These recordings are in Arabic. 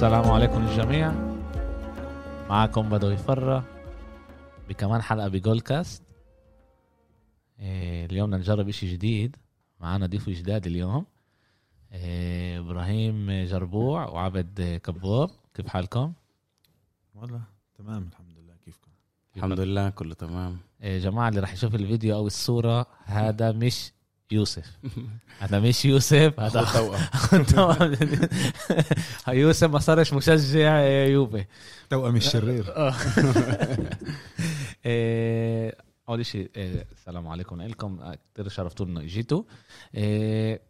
السلام عليكم الجميع. معكم بدو يفرة بكمان حلقة بجول كاست إيه، اليوم بدنا نجرب إشي جديد. معنا ضيف جداد اليوم. إيه، إبراهيم جربوع وعبد كبوب. كيف حالكم؟ والله تمام الحمد لله. كيفكم؟ الحمد لله كله تمام. إيه، جماعة اللي رح يشوف الفيديو أو الصورة هذا مش يوسف. هذا مش يوسف هذا توأم. يوسف ما صارش مشجع يوفي. توأم الشرير. آه. أول شيء إيه، السلام عليكم. لكم كثير شرفتونا إنه اجيتوا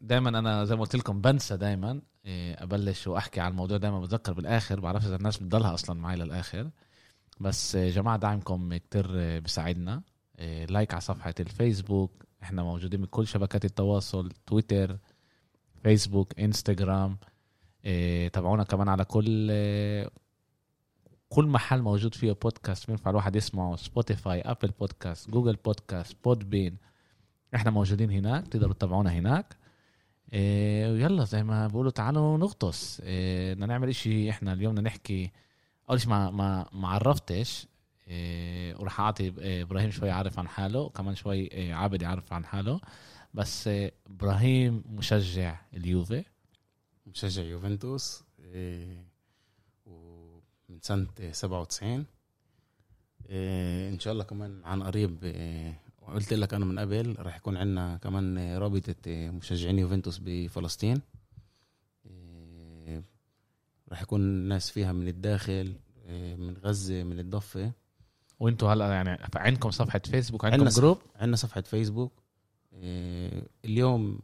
دائما أنا زي ما قلت لكم بنسى دائما أبلش وأحكي عن الموضوع دائما بتذكر بالآخر بعرفش إذا الناس بتضلها أصلا معي للآخر. بس جماعة دعمكم كتير بيساعدنا. like على صفحة الفيسبوك إحنا موجودين بكل شبكات التواصل تويتر فيسبوك انستغرام إيه تابعونا كمان على كل إيه كل محل موجود فيه بودكاست بينفع الواحد يسمعه. Spotify Apple Podcast Google Podcast Podbean إحنا موجودين هناك. تقدروا تتابعونا هناك. إيه ويلا زي ما بقولوا تعالوا نغطس. إيه بدنا نعمل إشي إحنا اليوم بدنا نحكي. أول شيء ما ما ما عرفتش. وراح أعطي إبراهيم شوي يعرف عن حاله كمان شوي إيه عابد يعرف عن حاله. بس إيه إبراهيم مشجع اليوفي. مشجع يوفنتوس إيه ومن سنة 97 إيه إن شاء الله كمان عن قريب إيه وقلت لك أنا من قبل راح يكون عندنا كمان رابطة مشجعين يوفنتوس بفلسطين. إيه راح يكون الناس فيها من الداخل إيه من غزة من الضفة. وانتوا هلا يعني عندكم صفحة فيسبوك عندكم جروب عندنا صفحة فيسبوك. إيه اليوم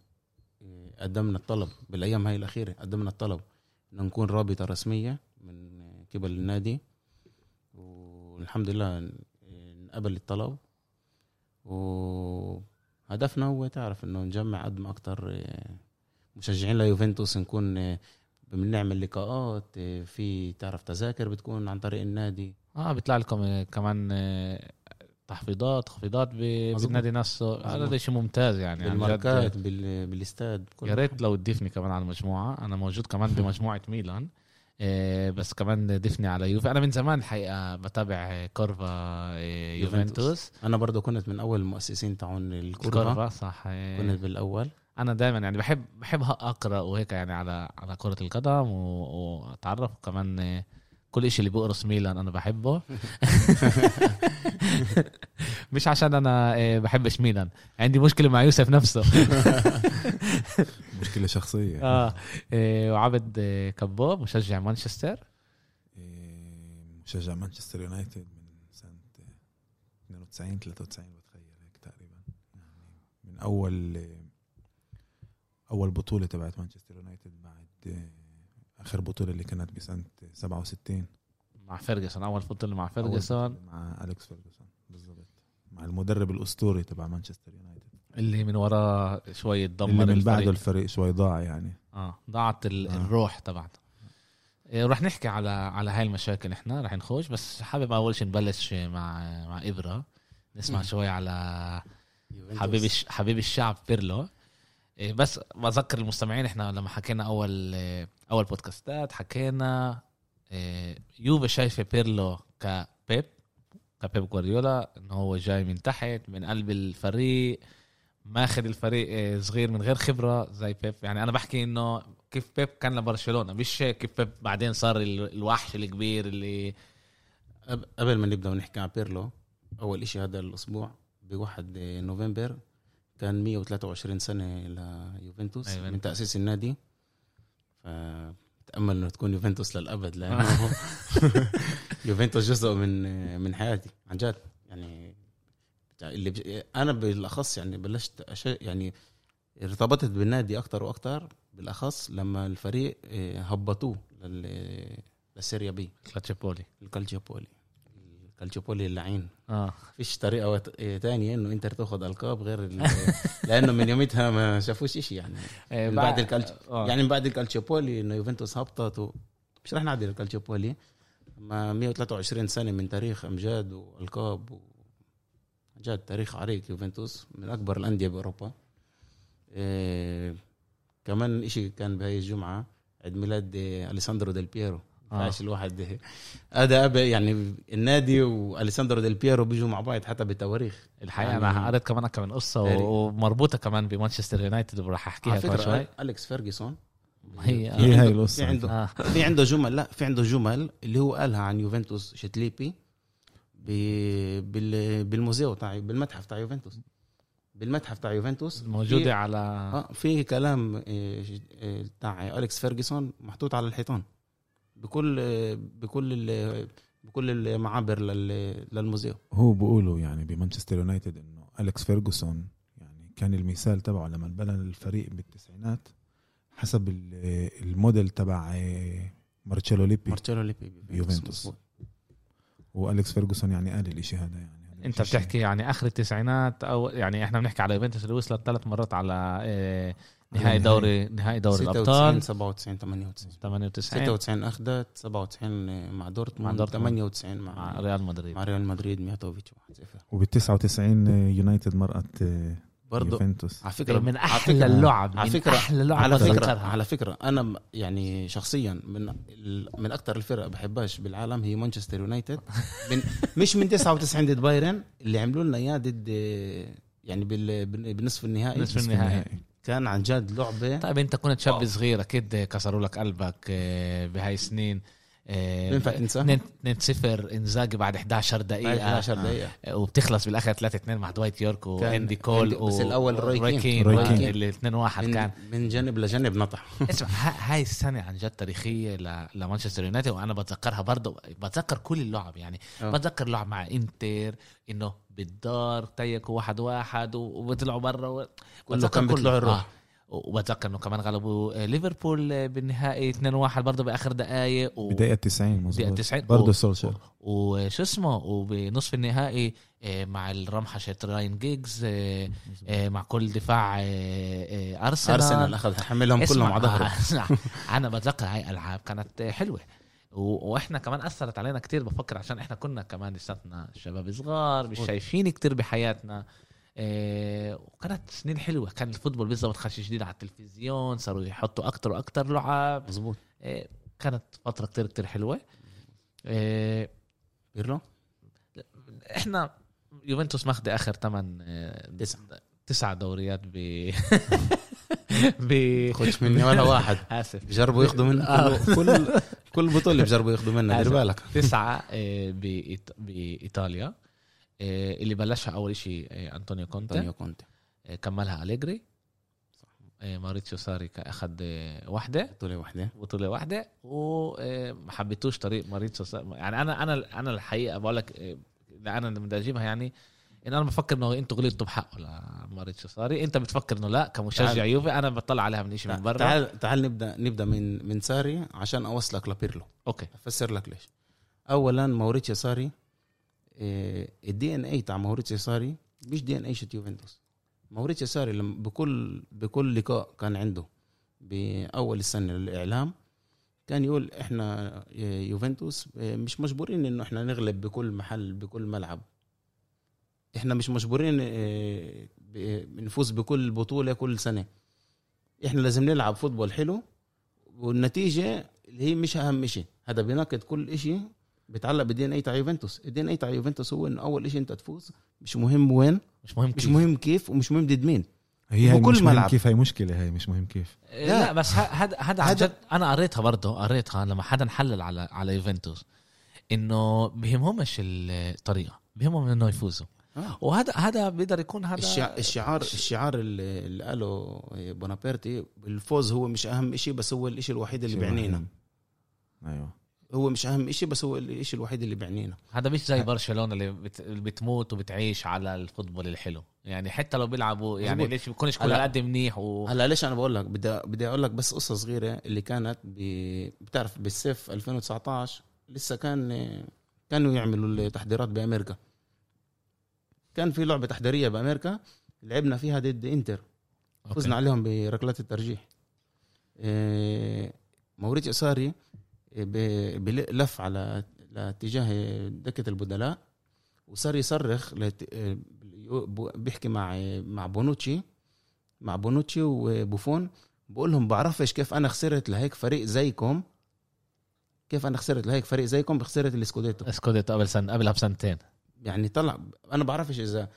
إيه قدمنا الطلب بالأيام هاي الأخيرة قدمنا الطلب إنه نكون رابطة رسمية من قبل النادي. والحمد لله نقبل الطلب. وهدفنا هو تعرف إنه نجمع قد ما أكتر مشجعين ليوفنتوس نكون بنعمل لقاءات في تعرف تذاكر بتكون عن طريق النادي. آه بيطلع لكم كمان تحفيضات تخفيضات بالنادي نفسه. هذا شيء ممتاز يعني بالماركات بال... بالاستاد يا ريت لو تضيفني كمان على المجموعة. أنا موجود كمان بمجموعة ميلان. إيه بس كمان ضيفني على يوفي أنا من زمان الحقيقة بتابع curva إيه يوفنتوس. أنا برضه كنت من أول المؤسسين تاعون ال curva. curva صح. إيه كنت بالأول. أنا دائما يعني بحب بحب أقرأ وهيك يعني على على كرة القدم وأتعرف. كمان كل إشي اللي بقرص ميلان أنا بحبه. مش عشان أنا بحبش ميلان. عندي مشكلة مع يوسف نفسه. مشكلة شخصية. آه. وعبد كبوب مشجع مانشستر. مشجع مانشستر يونايتد من سنة 92 93 بتخيل هيك تقريبا. يعني من أول أول بطولة تبعت مانشستر يونايتد بعد آخر بطولة اللي كانت بسنة 67 مع فيرجسون أول بطوله مع فيرجسون. مع أليكس فيرجسون بالضبط. مع المدرب الأسطوري تبع مانشستر يونايتد. اللي من وراه شوي تدمر اللي من بعده الفريق شوي ضاع يعني. آه ضاعت ال... آه. الروح تبعته. إيه رح نحكي على على هاي المشاكل إحنا رح نخش بس حابب أول شيء نبلش مع مع إبرة. نسمع شوي على حبيب حبيب الشعب بيرلو. بس بذكر المستمعين إحنا لما حكينا أول أول بودكاستات حكينا يوفي شايفة بيرلو كبيب كبيب جوارديولا إنه هو جاي من تحت من قلب الفريق ماخذ الفريق صغير من غير خبرة زي بيب يعني أنا بحكي إنه كيف بيب كان لبرشلونة مش كيف بيب بعدين صار الوحش الكبير اللي قبل ما نبدأ ونحكي عن بيرلو أول إشي هذا الأسبوع بواحد نوفمبر كان 123 سنة ليوفنتوس أيوة. من تأسيس النادي فتامل إنه تكون يوفنتوس للأبد لأنه يوفنتوس جزء من من حياتي عن جد. يعني اللي بج... أنا بالأخص يعني بلشت أش... يعني ارتبطت بالنادي أكتر وأكتر بالأخص لما الفريق هبطوه لل... لل Serie B. ال Calciopoli ال Calciopoli ال Calciopoli اللعين آه. فيش طريقة وت... تانية إنه انتر تاخذ ألقاب غير. لأنه من يومتها ما شافوش شيء يعني. من بعد ال Calcio... آه. يعني من بعد ال Calciopoli إنه يوفنتوس هبطت و... مش رح نعدي ال Calciopoli ما 123 سنة من تاريخ أمجاد وألقاب و... جاد تاريخ عريق يوفنتوس من أكبر الأندية بأوروبا. إيه كمان إشي كان بهاي الجمعة عيد ميلاد أليساندرو ديل بييرو ما ينفعش الواحد هذا يعني النادي وأليساندرو ديل بيرو بيجوا مع بعض حتى بالتواريخ الحقيقة يعني- أنا قريت كمان كم من قصة هاري. ومربوطة كمان بمانشستر يونايتد وراح أحكيها كمان شوي أليكس فيرجسون هي هي هاي عنده- القصة. في عنده آه. في عنده جمل لا في عنده جمل اللي هو قالها عن يوفنتوس شتليبي بال museo تاع بالمتحف تاع يوفنتوس بالمتحف تاع يوفنتوس موجودة على آه في كلام آه، آه، بتاع أليكس فيرجسون محطوط على الحيطان بكل بكل ال- بكل المعابر لل- لل museo هو بيقولوا يعني بمانشستر يونايتد إنه أليكس فيرجسون يعني كان المثال تبعه لما بنى الفريق بالتسعينات حسب ال- الموديل تبع آه، مارتشيلو ليبي مارتشيلو ليبي بيوفنتوس. وأليكس فيرجسون يعني قال الاشي هذا يعني أنت. بتحكي يعني آخر التسعينات أو يعني إحنا بنحكي على يوفنتوس اللي وصلت ثلاث مرات على آه، نهائي. دوري نهائي دوري 96 الأبطال. 97 98 98 96 أخذت 97 مع دورتموند مع دورتموند. 98 مع مع ريال مدريد. مع ريال مدريد مياتوفيتش 1-0 وبال 99 يونايتد مرقت آه، برضه يوفنتوس. على فكرة من أحلى اللعب على من فكرة- أحلى لعب على فكرة بتذكرها. على فكرة. أنا م- يعني شخصيا من ال- من أكثر الفرق بحبهاش بالعالم هي مانشستر يونايتد. من مش من 99 ضد بايرن اللي عملوا لنا إياه ضد يعني بال- بال- بالنصف النهائي. نصف النهائي. كان عن جد لعبة طيب أنت كنت شاب. صغير أكيد كسروا لك قلبك آه، بهاي السنين آه، بينفع تنسى 2 0 إنزاجي بعد 11 بعد دقيقة 11 دقيقه وبتخلص بالآخر 3 2 مع دوايت يورك واندي كول عندي- بس الأول روي كين. اللي 2 1 من, كان من جانب لجانب نطح اسمع ها- هاي السنة عن جد تاريخية ل- لمانشستر يونايتد وأنا بتذكرها برضه بتذكر كل اللعب يعني آه. بتذكر لعب مع إنتر إنه بالدار تيكوا واحد واحد و- وبيطلعوا برا و... كله كان بيطلعوا الروح. آه. وبتذكر انه كمان غلبوا آه، ليفربول آه، بالنهائي 2 1 برضه بآخر دقائق و... بداية 90 دقيقة مظبوط 90 برضه و- سولشر وشو اسمه؟ وبنصف النهائي آه، مع الرمحة راين جيجز مع كل دفاع أرسنال. أرسنال اخذ حملهم كلهم على ظهره. أنا بتذكر هاي ألعاب كانت حلوة. و- وإحنا كمان أثرت علينا كتير بفكر عشان إحنا كنا كمان لساتنا شباب صغار مش شايفين كتير بحياتنا. وكانت سنين حلوة. كان الفوتبول بالضبط خش جديد على التلفزيون صاروا يحطوا أكتر وأكتر لعب. مزبوط إيه كانت فترة كتير كتير حلوة. بيرلو إحنا يوفنتوس ماخذه آخر ثمان تسعة. تسع دوريات ب ب خدش مني ولا واحد. آسف. بجربوا ياخذوا من آه. كل كل بطولة بجربوا ياخذوا منها دير بالك. تسعة آه، آه، اللي بلشها أول شيء آه، أنطونيو كونتي. أنطونيو كونتي. آه، كملها أليجري. آه، ماريتشيو ساري آه، واحدة. بطولة واحدة. بطولة واحدة. وما حبيتوش طريقة ماريتشيو ساري يعني أنا أنا أنا الحقيقة بقول لك آه، أنا اللي بدي أجيبها يعني إن أنا بفكر إنه أنتوا غلطتوا بحقه لماريتشيو ساري. أنت بتفكر إنه لا كمشجع تعال. يوفي. أنا بطلع عليها من شيء من برا. تعال تعال نبدأ نبدأ من من ساري عشان أوصلك لبيرلو. أوكي. أفسر لك ليش. اولا موريتشيو ساري ال DNA تاع موريتشيو ساري مش DNA شت يوفنتوس. موريتشيو ساري لما بكل بكل لقاء كان عنده بأول السنة للإعلام كان يقول إحنا إيه، يوفنتوس إيه، مش مجبورين إنه إحنا نغلب بكل محل بكل ملعب. إحنا مش مجبورين نفوز بكل بطولة كل سنة. إحنا لازم نلعب football حلو والنتيجة اللي هي مش أهم شيء هذا بيناقض كل شيء بيتعلق بال DNA تاع يوفنتوس ال DNA تاع يوفنتوس هو إنه أول شيء أنت تفوز مش مهم وين مش مهم مش كيف. مهم كيف ومش مهم ضد مين هي هي بكل مش مهم ملعب. كيف هي مشكلة هي مش مهم كيف لا, لا بس هذا هذا عن جد أنا قريتها برضه قريتها لما حدا نحلل على على يوفنتوس إنه بهمهمش الطريقة بهمهم إنه يفوزوا آه. وهذا هذا بيقدر يكون هذا الشع... الشعار الشعار اللي اللي قاله بونابرتي الفوز هو مش أهم شيء بس هو الشيء الوحيد اللي بيعنينا. أيوه هو مش أهم شيء بس هو الشيء الوحيد اللي بيعنينا. هذا مش زي برشلونة اللي بت... بتموت وبتعيش على الفوتبول الحلو. يعني حتى لو بيلعبوا يعني مظبوط. ليش بيكونش كل قد منيح و... هلا ليش أنا بقول لك؟ بدي بدي أقول لك بس قصة صغيرة اللي كانت ب... بتعرف بالصيف 2019 لسه كان كانوا يعملوا التحضيرات بامريكا كان في لعبة تحضيرية بامريكا لعبنا فيها ضد إنتر. فزنا عليهم بركلات الترجيح. إيه، موريتسيو ساري إيه، ب- بل- لف على لاتجاه دكة البدلاء وصار يصرخ لت- بيحكي مع مع بونوتشي مع بونوتشي وبوفون بقول لهم بعرفش كيف أنا خسرت لهيك فريق زيكم كيف أنا خسرت لهيك فريق زيكم خسرت السكوديتو سكوديتو قبل سنه قبلها بسنتين يعني طلع أنا بعرفش إذا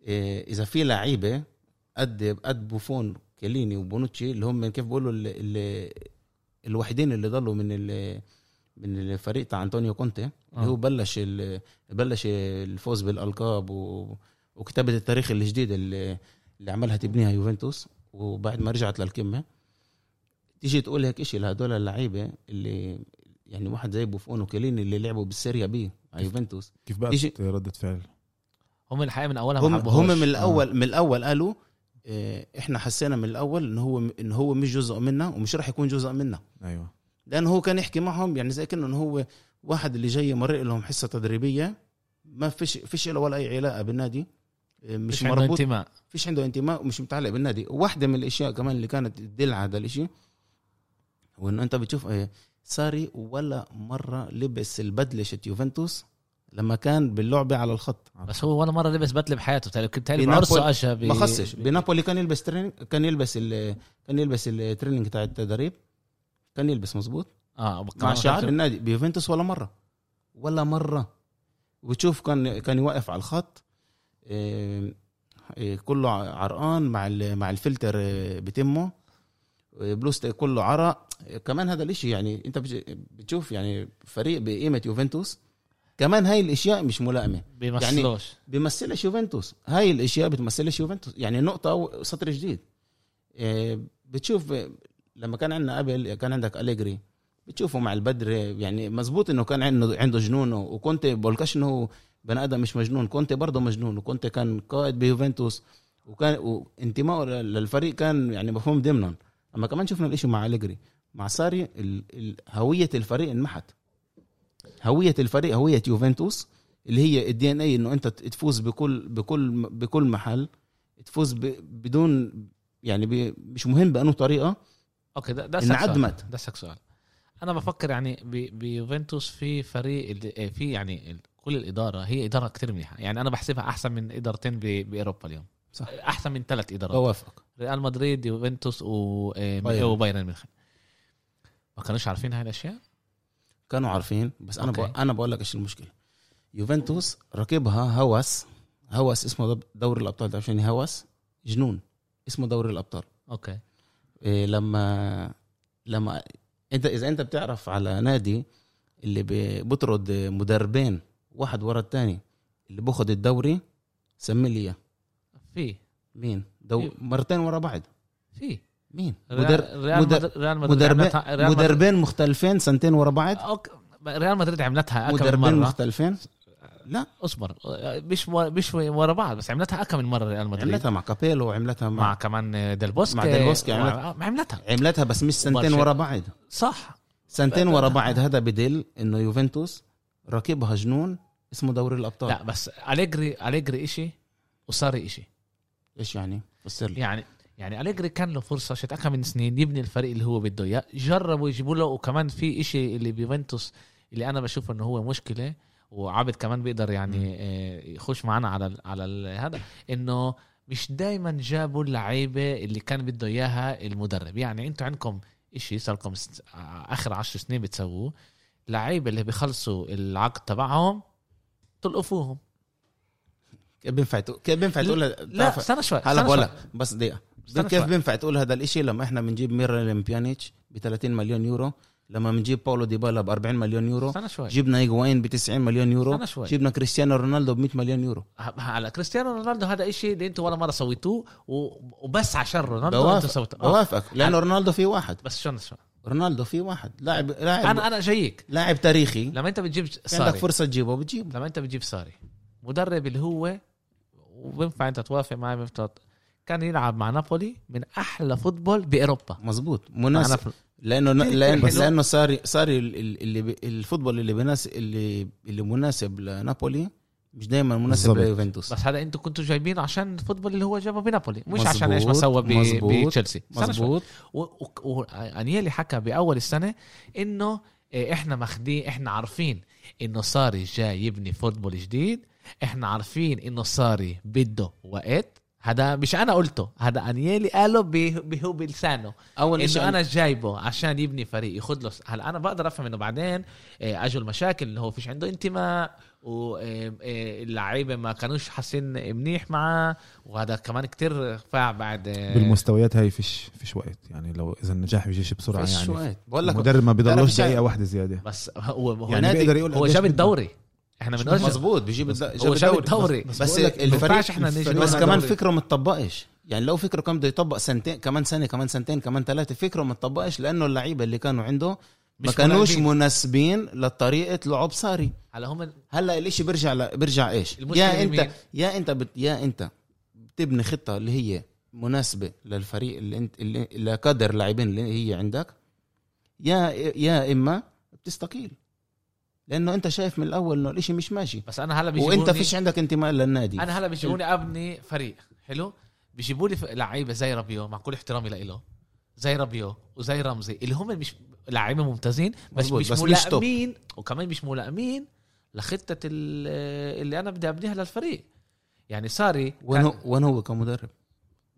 إيه، إذا في لعيبة قد قد بوفون كييليني وبونوتشي اللي هم كيف بيقولوا ال- ال- الوحيدين اللي ضلوا من ال- من الفريق تاع أنطونيو كونتي اللي آه. هو بلش ال- بلش الفوز بالألقاب و- وكتابة التاريخ الجديد اللي, اللي عملها تبنيها يوفنتوس وبعد ما رجعت للقمه تيجي تقول هيك شيء لهدول اللعيبة اللي يعني واحد زي بوفون وكيليني اللي لعبوا بالسيريا بي مع يوفنتوس كيف بقى ردة فعل هم الحقيقة من أولها هم هم. من الأول من الأول قالوا آه، إحنا حسينا من الأول إن هو إن هو مش جزء منا ومش راح يكون جزء منا. أيوه. لأنه هو كان يحكي معهم يعني زي كأنه هو واحد اللي جاي مرق لهم حصة تدريبية ما فيش فيش له ولا أي علاقة بالنادي آه، مش, مش عنده مربوط. انتماء. فيش عنده انتماء ومش متعلق بالنادي. واحدة من الأشياء كمان اللي كانت تدل على هذا الإشي هو انه أنت بتشوف آه، ساري ولا مرة لبس البدلة شت يوفنتوس لما كان باللعبة على الخط. بس هو ولا مرة لبس بدلة بحياته تالي كنت تالي بنابولي- بعرسه اجى ب- ما خصش. بنابولي كان يلبس training كان يلبس ال... كان يلبس ال training تاع التدريب. كان يلبس مزبوط آه مع شعار النادي. بيوفنتوس ولا مرة. ولا مرة. وتشوف كان كان يوقف على الخط. إيه، إيه، كله عرقان مع ال- مع الفلتر إيه، بتمه. بلوست كله عرق. كمان هذا الإشي يعني أنت بتشوف يعني فريق بقيمة يوفنتوس. كمان هاي الأشياء مش ملائمة. بيمثلوش. بيمثلش يوفنتوس هاي الأشياء بتمثلش يوفنتوس يعني نقطة أو سطر جديد. إيه، بتشوف إيه، لما كان عندنا قبل كان عندك أليجري بتشوفه مع البدر يعني مزبوط إنه كان عنده عنده جنون وكنت بقولكش انه بني آدم مش مجنون كنت برضه مجنون وكنت كان قائد بيوفنتوس وكان وانتمائه للفريق كان يعني مفهوم ضمنا أما كمان شفنا الإشي مع أليجري. مع ساري هوية الفريق انمحت. هوية الفريق هوية يوفنتوس اللي هي ال DNA إنه أنت تفوز بكل بكل بكل محل تفوز بدون يعني مش مهم بأنه طريقة. okay ده ده. انعدمت ده سؤال. أنا بفكر يعني بيوفنتوس في فريق في يعني ال- كل الإدارة هي إدارة كتير منيحة. يعني أنا بحسبها أحسن من إدارتين ب- بأوروبا اليوم. صح. أحسن من ثلاث إدارات. بوافق ريال مدريد يوفنتوس و- آه، بايرن. وبايرن ميونخ. ما كانوش عارفين هاي الأشياء؟ كانوا عارفين بس أنا okay. بقول أنا بقول لك إيش المشكلة. يوفنتوس ركبها هوس هوس اسمه دوري الأبطال تعرف يعني هوس؟ جنون. اسمه دوري الأبطال. okay. إيه لما لما انت إذا أنت بتعرف على نادي اللي بطرد مدربين واحد ورا الثاني اللي باخذ الدوري سمي لي إياه. في. مين؟ دو. مرتين ورا بعض. في. مين؟ ريال مدر... ريال مدر- ريال مدريد مدربين عملتها- ريال مدربين مختلفين سنتين ورا بعض؟ okay. ريال مدريد عملتها اكم من مدربين مرة. مختلفين؟ لا. أصبر مش و... مش ورا بعض بس عملتها اكم من مرة ريال مدريد. عملتها مع كابيلو وعملتها مع, مع كمان ديل بوسكي. مع ديل بوسكي مع... عملت- عملتها. عملتها بس مش سنتين. ورا بعض. صح. سنتين ورا بعض. هذا بدل إنه يوفنتوس راكبها جنون اسمه دوري الأبطال. لا بس أليجري أليجري إشي وصاري إشي. إيش يعني؟ فسر لي. يعني يعني أليجري كان له فرصة شت أكم من سنين يبني الفريق اللي هو بده إياه جربوا يجيبوا له وكمان في إشي اللي بيوفنتوس اللي أنا بشوف إنه هو مشكلة وعبد كمان بيقدر يعني آه، يخش معنا على ال على ال هذا إنه مش دايما جابوا اللعيبة اللي كان بده إياها المدرب. يعني أنتوا عندكم إشي صار لكم آخر عشر سنين بتسووه لعيبة اللي بيخلصوا العقد تبعهم تلقفوهم. كيف بينفع بينفع تقول لا استنى شوي هلا بقول. لك بس دقيقة. كيف. بينفع تقول هذا الإشي لما إحنا بنجيب ميراليم بيانيتش ب 30 مليون يورو لما بنجيب باولو ديبالا ب 40 مليون يورو استنى شوي. جبنا هيجواين ب 90 مليون يورو استنى شوي. جبنا كريستيانو رونالدو ب 100 مليون يورو. هلا كريستيانو رونالدو هذا إشي اللي أنتوا ولا مرة سويتوه وبس عشان رونالدو بوافق سويتوه. آه. بوافقك لأنه رونالدو في واحد. بس شو شو؟ رونالدو في واحد. لاعب لاعب أنا أنا جايك. لاعب تاريخي. لما أنت بتجيب في عندك ساري. فرصة تجيبه بتجيبه. لما أنت بتجيب ساري. مدرب اللي هو وبينفع أنت توافق معي بينفع كان يلعب مع نابولي من أحلى فوتبول بأوروبا. مزبوط مناسب. نابولي. لأنه. لأنه صار صار ال- ال- اللي ب- الفوتبول اللي بناس اللي اللي مناسب لنابولي مش دايما مناسب. ليوفنتوس. بس هذا أنتوا كنتوا جايبينه عشان الفوتبول اللي هو جابه بنابولي مش مزبوط، عشان إيش ما سوى بتشيلسي. مزبوط وأنيلي حكى بأول السنة إنه إيه، إحنا ماخدين إحنا عارفين إنه صاري جاي يبني فوتبول جديد. إحنا عارفين إنه صاري بده وقت. هذا مش أنا قلته هذا أنيلي قاله به- به- هو بلسانه. أول شيء انه أنا جايبه عشان يبني فريق ياخذ له هلا أنا بقدر أفهم إنه بعدين آه، أجوا المشاكل اللي هو فيش عنده انتماء واللعيبه ما كانوش حاسين منيح معاه وهذا كمان كتير فاع بعد آه، بالمستويات هاي فيش فيش وقت. يعني لو إذا النجاح بيجيش بسرعة فيش يعني. وقت. بقول لك المدرب ما بيضلوش دقيقة واحدة زيادة. بس هو هو, يعني نادي- بيقدر يقول هو جاب. الدوري. إحنا بنقولش مزبوط بيجيب الدوري. بس, بس بس الفريق إحنا نيجي بس كمان دوري. فكره ما تطبقش. يعني لو فكره كان بده يطبق سنتين كمان سنة كمان سنتين كمان ثلاثة فكره ما تطبقش لأنه اللعيبة اللي كانوا عنده ما مش كانوش. مناسبين. لطريقة لعب صاري. هلا هم هلا الإشي بيرجع ل... بيرجع إيش؟ يا انت مين؟ يا أنت بت... يا أنت بتبني خطة اللي هي مناسبة للفريق اللي انت اللي لقدر اللاعبين اللي هي عندك يا يا إما بتستقيل. لأنه أنت شايف من الأول إنه الإشي مش ماشي. بس أنا هلأ بيجيبوني وأنت فيش عندك انتماء للنادي. أنا هلأ بيجيبوني أبني فريق حلو؟ بيجيبوا لي لعيبة زي رابيو مع كل احترامي لإله. زي رابيو وزي رمزي اللي هم مش لعيبة ممتازين بس مش بس مش. ملائمين. وكمان مش ملائمين لخطة ال- اللي أنا بدي أبنيها للفريق. يعني ساري وين هو وين هو كمدرب؟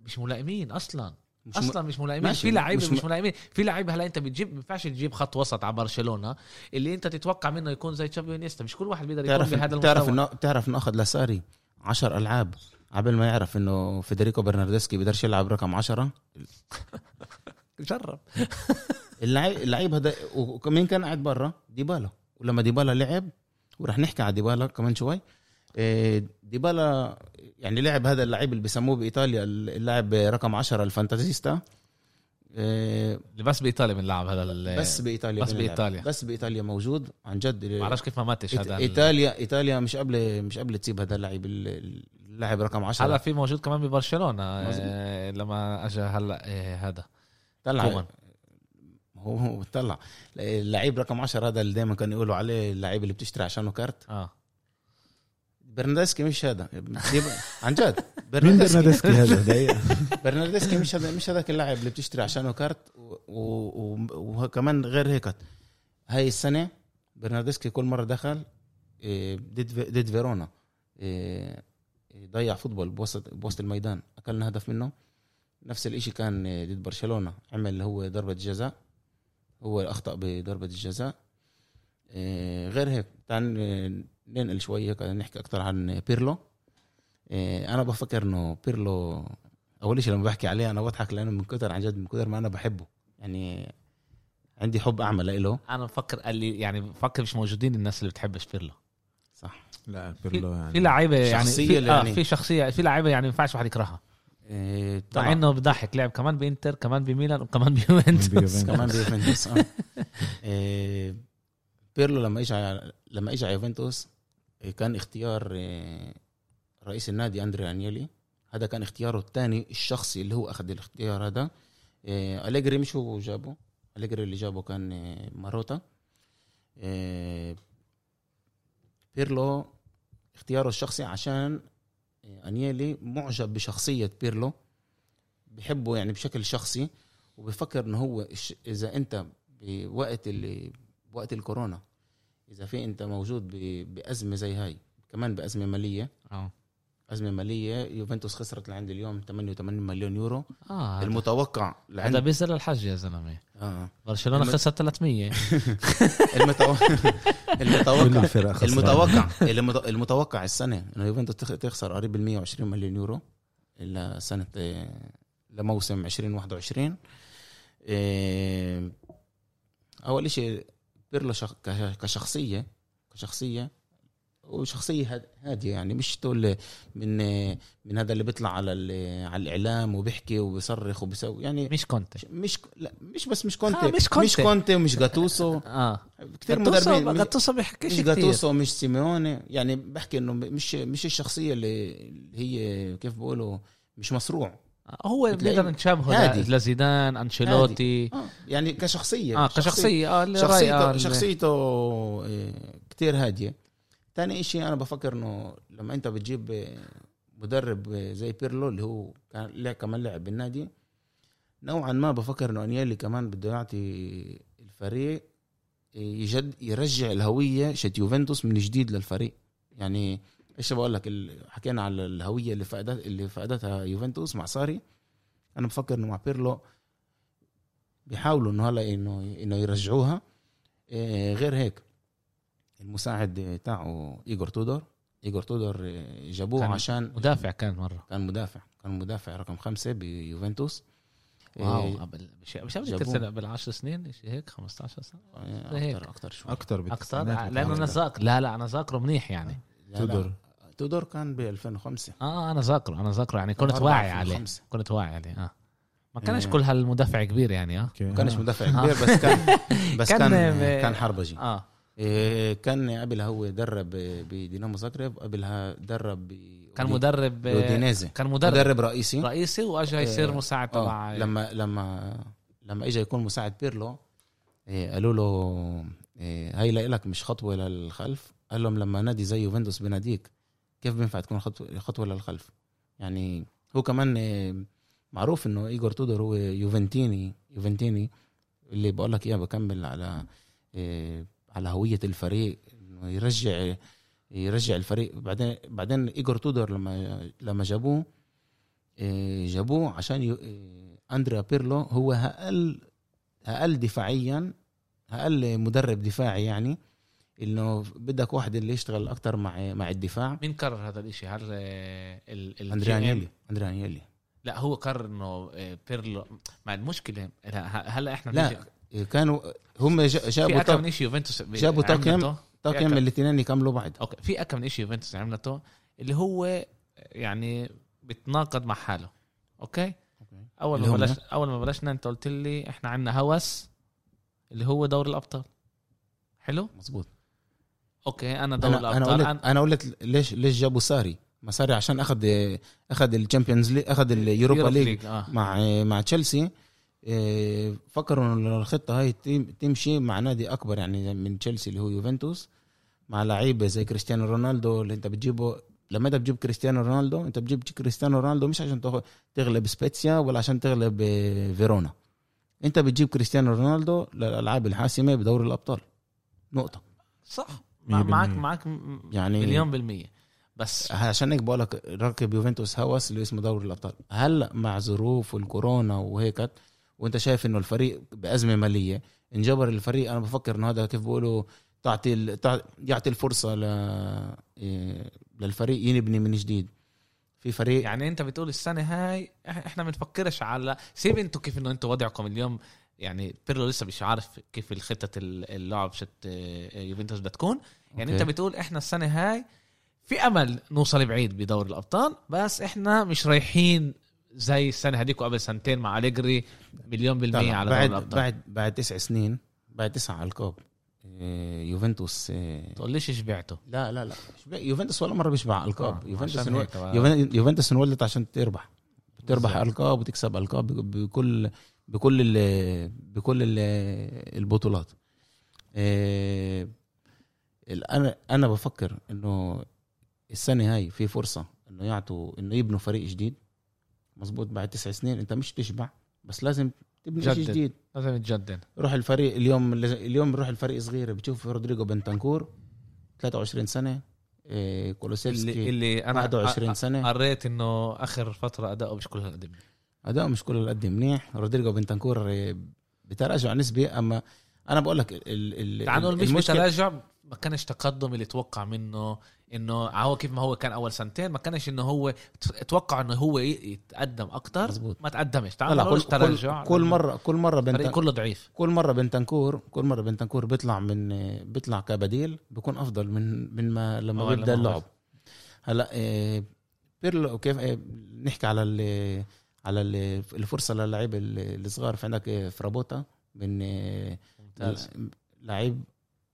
مش ملائمين أصلا. مش أصلا مش ملائمين. في لعيبة مش مش, ملائمين. في لعيبه هلا أنت بتجيب ما ينفعش تجيب خط وسط تاع برشلونة اللي أنت تتوقع منه يكون زي تشافي انيستا مش كل واحد بيقدر يكون بهذا تعرف المستوى. انه تعرف إنه أخذ لساري 10 ألعاب. قبل ما يعرف إنه فيدريكو برناردسكي بيقدرش يلعب رقم 10 جرب. اللعيب اللعيب هذا ومين كان قاعد برا؟ ديبالا. ولما ديبالا لعب ورح نحكي على ديبالا كمان شوي. ديبالا يعني لعب هذا اللعيب اللي بيسموه بإيطاليا اللاعب رقم 10 الفانتازيستا إيه، اللي بس بإيطاليا بنلعب هذا ال- بس بإيطاليا بس بنلعب. بإيطاليا. بس بإيطاليا موجود عن جد بعرفش كيف ما ماتش هذا ال- إيطاليا إيطاليا مش قبل مش قبل تسيب هذا اللعيب ال- اللاعب رقم 10 هلا في موجود كمان ببرشلونة. آه، لما اجى هلا آه، هذا طلع كومان. هو هو طلع اللعيب رقم 10 هذا اللي دائما كانوا يقولوا عليه اللعيب اللي بتشتري عشانه كارت آه برناردسكي مش هذا. عن جد. مين برناردسكي هذا؟ برناردسكي. مش هذا مش هذاك اللاعب اللي بتشتري عشانه كارت وكمان غير هيك. هاي السنة برناردسكي كل مرة دخل إيه، ضد في- ضد فيرونا. إيه، ضيع فوتبول بوسط بوسط الميدان. أكلنا هدف منه. نفس الإشي كان إيه، ضد برشلونة. عمل اللي هو ضربة جزاء. هو أخطأ بضربة الجزاء. إيه، غير هيك. إيه، ننقل شوي هيك نحكي أكثر عن بيرلو. إيه، أنا بفكر إنه بيرلو أول شيء لما بحكي عليه أنا بضحك لأنه من كتر عن جد من كتر ما أنا بحبه. يعني عندي حب أعمى له أنا بفكر قال لي يعني بفكر مش موجودين الناس اللي بتحبش بيرلو صح. لا بيرلو يعني في لعيبة يعني شخصية في, آه يعني- في شخصية في لعيبة يعني ما ينفعش واحد يكرهها. إيه، مع طبعا. إنه بضحك لعب كمان بإنتر كمان بميلان وكمان بيوفنتوس. كمان بيوفنتوس. آه. إيه، بيرلو لما اجى على- لما اجى على يوفنتوس كان اختيار إيه، رئيس النادي أندريا أنيلي. هذا كان اختياره الثاني الشخصي اللي هو أخذ الاختيار هذا. إيه، أليجري مش هو جابه أليجري اللي جابه كان إيه، ماروتا. إيه، بيرلو اختياره الشخصي عشان إيه، أنيلي معجب بشخصية بيرلو. بحبه يعني بشكل شخصي. وبفكر إنه هو إذا أنت بوقت اللي بوقت الكورونا إذا في أنت موجود ب- بأزمة زي هاي كمان بأزمة مالية. آه. أزمة مالية يوفنتوس خسرت لعند اليوم 88 مليون يورو. آه. هذا- المتوقع هذا لعند بينزل الحج يا زلمة. آه. برشلونة الم- خسر 300 المتو... كل المتوقع. المتوقع المت- المتوقع السنة إنه يوفنتوس تخ- تخسر قريب ال 120 مليون يورو لسنه لموسم 2021 آه، أول شيء بيرلو شخ... كش- كشخصية كشخصية وشخصية هاد- هادية يعني مش تقول من آه، من هذا اللي بيطلع على على الإعلام وبيحكي وبيصرخ وبيسوي يعني مش كونتي مش لا مش بس مش كونتي آه، مش كونتي. مش كونتي ومش جاتوسو. آه. كثير مدربين مش- جاتوسو بيحكيش مش جاتوسو مش سيميوني. يعني بحكي إنه مش مش الشخصية اللي اللي هي كيف بقولوا مش مصروع هو هادي. ل- لزيدان أنشيلوتي. آه. يعني كشخصية. آه كشخصية آه اللي رايقة، شخصيته اللي- شخصيته آه، كتير هادية. تاني إشي أنا بفكر إنه لما أنت بتجيب آه، مدرب آه، زي بيرلو اللي هو كان لعب كمان لعب بالنادي نوعا ما بفكر إنه أنيلي كمان بده يعطي الفريق آه، يجد يرجع الهوية شو يوفنتوس من جديد للفريق. يعني إيش بقول لك حكينا على الهوية اللي فقدت اللي فقدتها يوفنتوس مع ساري. أنا بفكر إنه مع بيرلو بيحاولوا إنه هلا إنه إنه يرجعوها. إيه، غير هيك المساعد تاعه ايجور تودور ايجور تودور إيه، جابوه كان عشان مدافع كان مرة. كان مدافع كان مدافع رقم خمسة بيوفنتوس. واو إيه، قبل مش مش قبل كثير جابوه. سنة قبل 10 سنين شيء هيك 15 سنة؟ هيك. أكثر أكثر شوي. أكثر أكثر لأنه أنا. ذاكر لا لا أنا ذاكره منيح يعني. تودور. تودور كان ب 2005 آه أنا ذاكره أنا ذاكره يعني كنت واعي عليه. كنت واعي عليه آه. ما كانش إيه. كل هالمدافع كبير يعني آه. ما كانش آه. مدافع كبير بس كان بس كان- كان حربجي آه. إيه، كان قبلها هو درب بدينامو زاغرب قبلها درب ب كان مدرب بودينيزي كان مدرب, مدرب رئيسي. رئيسي واجى يصير آه، مساعد آه تبع لما لما لما اجى يكون مساعد بيرلو إيه، قالوا له إيه، هاي لك مش خطوة للخلف. قال لهم لما نادي زي يوفنتوس بناديك كيف بينفع تكون خطوه للخلف. يعني هو كمان إيه، معروف إنه إيجور تودور هو يوفنتيني يوفنتيني اللي بقول لك إياه بكمل على إيه، على هوية الفريق إنه يرجع يرجع الفريق. بعدين بعدين إيجور تودور لما لما جابوه إيه، جابوه عشان أندريا بيرلو هو أقل أقل دفاعيا أقل مدرب دفاعي يعني. إنه بدك واحد اللي يشتغل أكتر مع مع الدفاع. مين قرر هذا الإشي؟ هل آه، ال ال اندريا GM انيلي اندريا انيلي لا هو قرر إنه آه، بيرلو مع المشكلة لا، هلا إحنا لا، كانوا هم في جابوا اكم طاق- من شيء يوفنتوس جابوا طاقم-. طاقم الاثنين يكملوا بعض أوكي في اكم من شيء يوفنتوس عملته اللي هو يعني بتناقض مع حاله. أوكي؟ أول اللي ما؟ بلش أول ما بلشنا أنت قلت لي إحنا عندنا هوس اللي هو دوري الأبطال. حلو؟ مزبوط أوكي أنا دوري أنا أنا الابطال قلت أنا قلت ليش ليش جابوا ساري؟ ما ساري عشان اخذ أخذ ال Champions League أخذ ال Europa League آه. مع مع تشيلسي. إيه، فكروا انه الخطة هاي تم- تمشي مع نادي أكبر يعني من تشيلسي اللي هو يوفنتوس مع لعيبة زي كريستيانو رونالدو اللي أنت بتجيبه. لما أنت بتجيب كريستيانو رونالدو أنت بتجيب كريستيانو رونالدو مش عشان تغلب سبيتسيا ولا عشان تغلب إيه، فيرونا. أنت بتجيب كريستيانو رونالدو للألعاب الحاسمة بدوري الأبطال. نقطة. صح. معك. معك يعني مليون بالمية. بس. عشان هيك بقول لك ركب يوفنتوس هوس اللي اسمه دوري الأبطال. هلا مع ظروف الكورونا وهيك وانت شايف إنه الفريق بأزمة مالية انجبر الفريق أنا بفكر إنه هذا كيف بيقولوا تعطي ال- تع- يعطي الفرصة ل إيه، للفريق ينبني من جديد. في فريق يعني أنت بتقول السنة هاي إحنا بنفكرش على سيب أنتوا كيف إنه أنتوا وضعكم اليوم. يعني بيرلو لسه مش عارف كيف الخطة ال- اللعب شت آه، يوفنتوس بدها تكون يعني أوكي. انت بتقول إحنا السنة هاي في أمل نوصل بعيد بدوري الأبطال بس إحنا مش رايحين زي السنة هذيك وقبل سنتين مع أليجري مليون بالمية طلع على بعد دوري الأبطال. بعد بعد تسع سنين بعد تسع القاب إيه، يوفنتوس إيه، تقوليش شبعته لا لا لا. يوفنتوس ولا مرة بيشبع القاب آه، يوفنتوس يوفنتوس انولدت عشان تربح. تربح. القاب وتكسب القاب بك- بكل بكل ال بكل ال البطولات. ال- أنا أنا بفكر إنه السنة هاي في فرصة إنه يعطوا إنه يبنوا فريق جديد. مزبوط بعد تسع سنين أنت مش تشبع بس لازم تبني شيء. جديد. لازم يتجدد. روح الفريق اليوم اليوم بروح الفريق صغير بتشوف رودريجو بنتنكور 23 سنة اللي, كولوسيفسكي اللي أنا 21 سنة. قريت إنه آخر فترة أداؤه مش كل هالقد أداء مش كله قد منيح. رودريجو بنتنكور آه، بتراجع نسبي. أما أنا بقول لك ال ال تعال نقول مش بتراجع. ما كانش تقدم اللي توقع منه إنه هو كيف ما هو كان أول سنتين ما كانش إنه هو توقع إنه هو يتقدم أكتر. مزبوط. ما تقدمش. تعال لا كل, تراجع. كل, كل مره كل مرة بنت كله ضعيف. كل مرة بنتنكور كل مرة بنتنكور بيطلع من آه، بيطلع كبديل بيكون أفضل من من ما لما أو بيبدأ اللعب. هلأ آه، بيرلو كيف آه، نحكي على على ال- الفرصة للعيبه ال- الصغار. في عندك آه، فرابوتا من آه، ممتاز. لعيب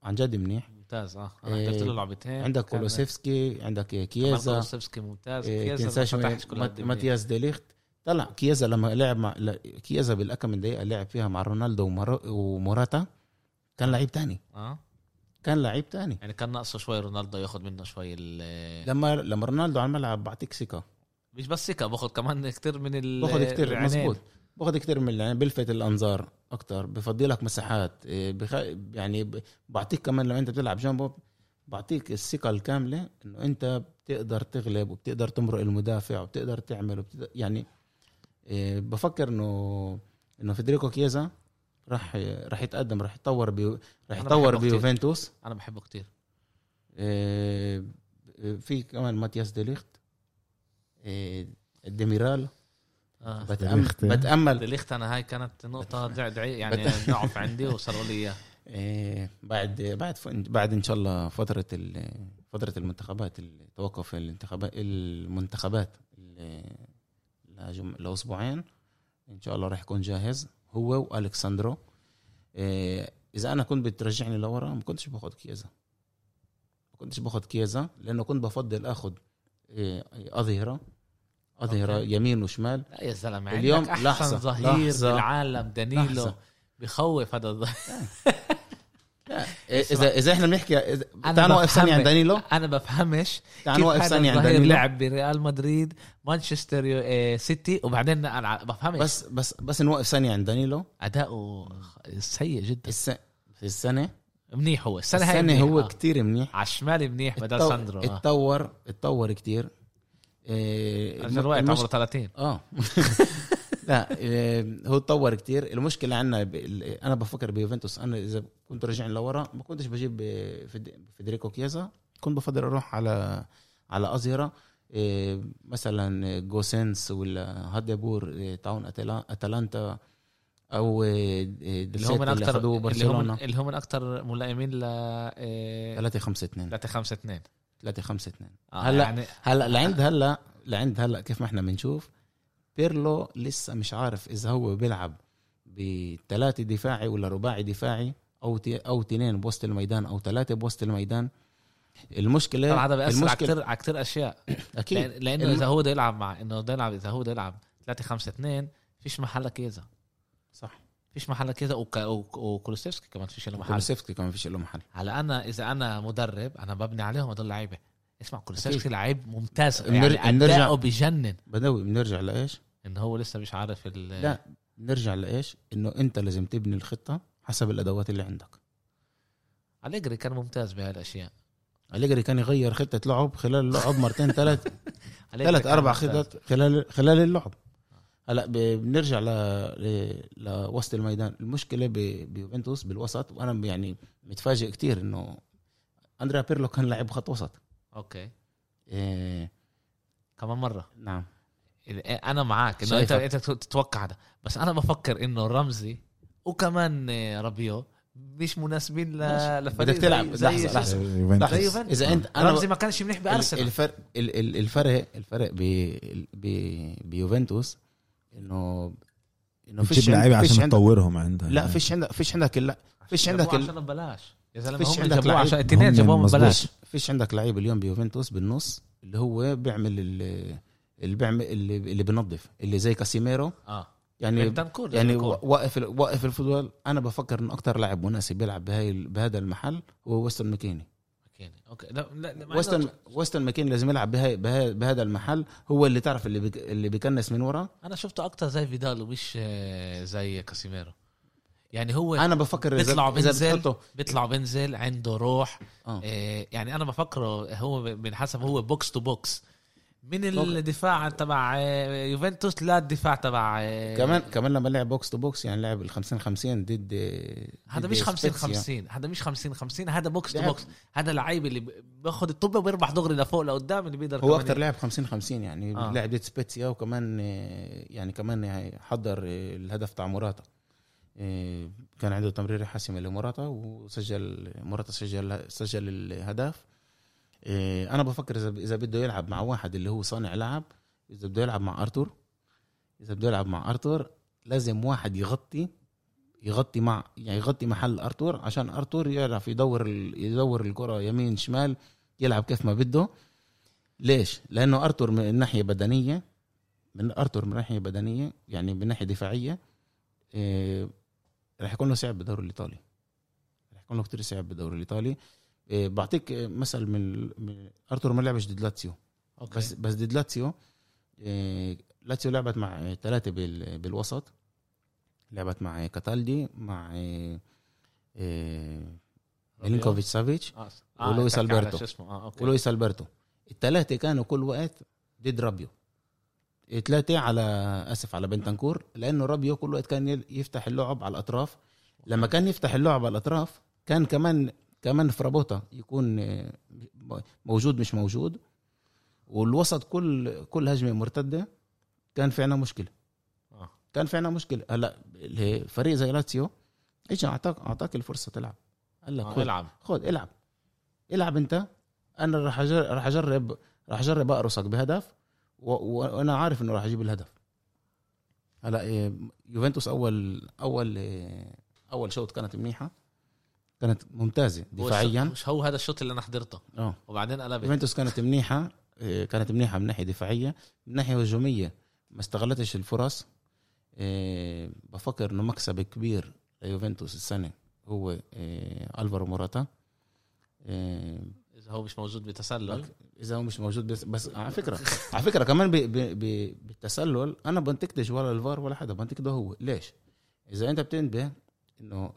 عن جد منيح. ممتاز آه. أنا إيه، حضرت له لعبتين. عندك كولوسيفسكي عندك كييزا. كولوسيفسكي ممتاز. كييزا مات-. ماتياس دي ليخت. طلع كييزا لما لعب مع كييزا بالأكم من دقيقة لعب فيها مع رونالدو وموراتا كان لعيب تاني. آه. كان لعيب تاني. يعني كان ناقصه شوي رونالدو ياخذ منه شوي لما لما رونالدو على الملعب بعطيك ثقة. مش بس ثقة باخذ كمان كتير من ال باخذ كتير العناد. مزبوط باخذ كتير من يعني بلفت الأنظار أكتر بفضي لك مساحات إيه، بخ... يعني ب- بعطيك كمان لما أنت بتلعب جنبه بعطيك الثقة الكاملة إنه أنت بتقدر تغلب وبتقدر تمرق المدافع وبتقدر تعمل وبتقدر يعني إيه، بفكر إنه إنه فيدريكو كيزا راح راح يتقدم راح يتطور بي راح يتطور. بيوفنتوس أنا بحبه كتير إيه، في كمان ماتياس ديليخت ديميرال آه. بتأمل ديليخت. بتأمل. دليخت أنا هاي كانت نقطة دع- دعي يعني ضعف عندي وصاروا لي اياه إيه، بعد بعد بعد إن شاء الله فترة ال- فترة المنتخبات توقف المنتخبات المنتخبات ال- لجم- لأسبوعين. إن شاء الله راح يكون جاهز. هو والكساندرو إيه، إذا أنا كنت بترجعني لورا ما كنتش باخذ كيزا. ما كنتش باخذ كيزا لأنه كنت بفضل اخذ إيه، أظهرة. اظهره. يمين وشمال. لا يا زلمة اليوم عندك أحسن لحظة، ظهير لحظة، بالعالم دانيلو لحظة. بخوف هذا الظهير إيه، اذا إذا إحنا بنحكي تعال نوقف ثانية عند دانيلو. أنا بفهمش تعال نوقف ثانية عند دانيلو. لعب بريال مدريد مانشستر آه، سيتي وبعدين بفهمش. بس بس بس نوقف ثانية عند دانيلو. أداؤه سيء جدا. الس... السنة؟ منيح هو السنة هاي السنة منيح. هو. كتير منيح. على الشمال منيح بدل اتطو- ساندرو. اتطور اتطور كتير. إيه رجل وقت المش- عمره 30 آه. لا إيه هو اتطور كتير. المشكلة عندنا أنا بفكر بيوفنتوس. أنا إذا كنت رجعني لورا ما كنتش بجيب فيد- فيدريكو كيزا كنت بفضل أروح على على أزيرا. إيه مثلا جوسنس ولا هاديبور تاون. أتلانتا أو اللي من اللي أكثر اللي هم اللي هم من أكثر ملائمين ل آه، 3 5 2 3 5 2 3 5 2 آه، هلا- يعني هلا لعند هلا لعند هلا كيف ما إحنا بنشوف بيرلو لسه مش عارف إذا هو بيلعب بثلاثة دفاعي ولا رباعي دفاعي أو أو تنين بوسط الميدان أو ثلاثة بوسط الميدان. المشكلة طبعا هذا بيأثر على كثير على كثير أشياء. أكيد. لأنه الم- إذا هو بده يلعب مع إنه بده يلعب إذا هو بده يلعب 3 5 2 فيش محل كيزا فيش محل. وك- وكولوسيفسكي كمان فيش له محل كولوسيفسكي كمان فيش له محل هلا أنا إذا أنا مدرب أنا ببني عليهم هدول لعيبة اسمع كولوسيفسكي. لعيب ممتاز يعني بنرجع- بجنن بدوي بنرجع لإيش؟ إنه هو لسه مش عارف ال لا بنرجع لإيش؟ إنه أنت لازم تبني الخطة حسب الأدوات اللي عندك أليجري كان ممتاز بهاي الأشياء أليجري كان يغير خطة لعب خلال اللعب مرتين ثلاث ثلاث أربع. خطط خلال خلال اللعب هلا بنرجع ل... ل... لوسط الميدان. المشكلة ب... بيوفنتوس بالوسط وأنا يعني متفاجئ كتير إنه اندريا بيرلو كان لاعب خط وسط. أوكي. إيه... كمان مرة. نعم. أنا معك إنه انت. أنت تتوقع هذا. بس أنا بفكر إنه رمزي وكمان رابيو مش مناسبين ل... لفريق بدك تلعب. زي يوفنتوس. إذا انت أنا رمزي ما كانش منيح ال- بأرسنال. الفرق ال- ال- الفرق الفرق ب... ب... بيوفنتوس إنه إنه بتجيب لعيبة فيش عشان عندك تطورهم عندها لا فيش عندك فيش عندك لا فيش عندك. عشان ببلاش يا زلمة فيش عندك جابوه. عشان الاثنين هم جابوهم. ببلاش فيش عندك لعيب اليوم بيوفنتوس بالنص اللي هو بيعمل ال- اللي بيعمل اللي, اللي بينظف اللي زي كاسيميرو آه يعني بنتنكور يعني بنتنكور. واقف واقف ال football أنا بفكر انه أكثر لاعب مناسب بيلعب بهاي بهذا المحل هو ويستون ماكيني أوكي أوكي. لا لا لا، ما ويستون عندنا- ويستون ماكيني لازم يلعب بهاي بهاي بهذا المحل هو اللي تعرف اللي بك اللي بيكنس من ورا؟ أنا شفته أكتر زي فيدال ومش آه، زي كاسيميرو. يعني هو أنا بفكر بيطلع. بتحطه. بيطلع بينزل عنده روح. آه. آه، يعني أنا بفكره هو من حسب هو box to box من. الدفاع تبع آه، يوفنتوس للدفاع تبع آه، كمان كمان لما لعب box to box يعني لعب ال 50 50 ضد هذا مش 50 سبيتسيا. 50 هذا مش 50 50 هذا box to box هذا لعيب اللي بياخذ الطابة وبيربح دغري لفوق لقدام اللي بيقدر هو أكثر لاعب 50 50 يعني آه. لعب ضد سبيتسيا وكمان آه، يعني كمان يعني حضر الهدف تاع موراتا كان عنده تمريره حاسمه لموراتا وسجل موراتا سجل سجل الهدف آه، أنا بفكر إذا إذا بده يلعب مع واحد اللي هو صانع لعب إذا بده يلعب مع أرتور إذا بده يلعب مع أرتور لازم واحد يغطي يغطي مع يعني يغطي محل أرتور عشان أرتور يعرف يدور يدور الكرة يمين شمال يلعب كيف ما بده. ليش؟ لأنه أرتور من ناحيه بدنية من أرتور من ناحية بدنية يعني من ناحية دفاعية إيه رح يكون له صعب بالدوري الإيطالي. رح يكون له كتير صعب بالدوري الإيطالي. إيه بعطيك إيه، مثل من, أرتور ما لعبش ضد لاتسيو. أوكي. بس بس ضد لاتسيو إيه لاتسيو لعبت مع ثلاثة بال بالوسط. لعبت مع كاتالدي مع إيه ميلينكوفيتش سافيتش آه. ولويس. شو اسمه. آه أوكي. ولويس ألبرتو. الثلاثه كانوا كل وقت ضد رابيو. ثلاثة على آسف على بنتنكور لأنه رابيو كل وقت كان يفتح اللعب على الأطراف. لما كان يفتح اللعب على الأطراف كان كمان كمان فرابوتا يكون آه، موجود مش موجود. والوسط كل كل هجمة مرتدة كان في عنا مشكلة. آه. كان في عنا مشكلة. هلأ فريق زي لاتسيو اجى أعطاك أعطاك الفرصة تلعب. قال لك آه، خد إلعب. خد إلعب. إلعب أنت. أنا راح راح أجرب راح أجرب اقرصك بهدف وأنا عارف إنه راح أجيب الهدف. هلأ يوفنتوس أول أول أول شوط كانت منيحة. كانت ممتازة دفاعيا. مش هو هذا الشوط اللي أنا حضرته؟ آه. وبعدين قلبت يوفنتوس كانت منيحة إيه، كانت منيحة من ناحية دفاعية من ناحية هجومية ما استغلتش الفرص. إيه، بفكر إنه مكسب كبير ليوفنتوس السنة هو ألفارو موراتا. إذا هو مش موجود بتسلل. إذا هو مش موجود بس بس على فكرة على فكرة كمان ب ب ب بالتسلل أنا بنتقدش ولا الفار ولا حدا بنتقده هو. ليش؟ إذا أنت بتنتبه إنه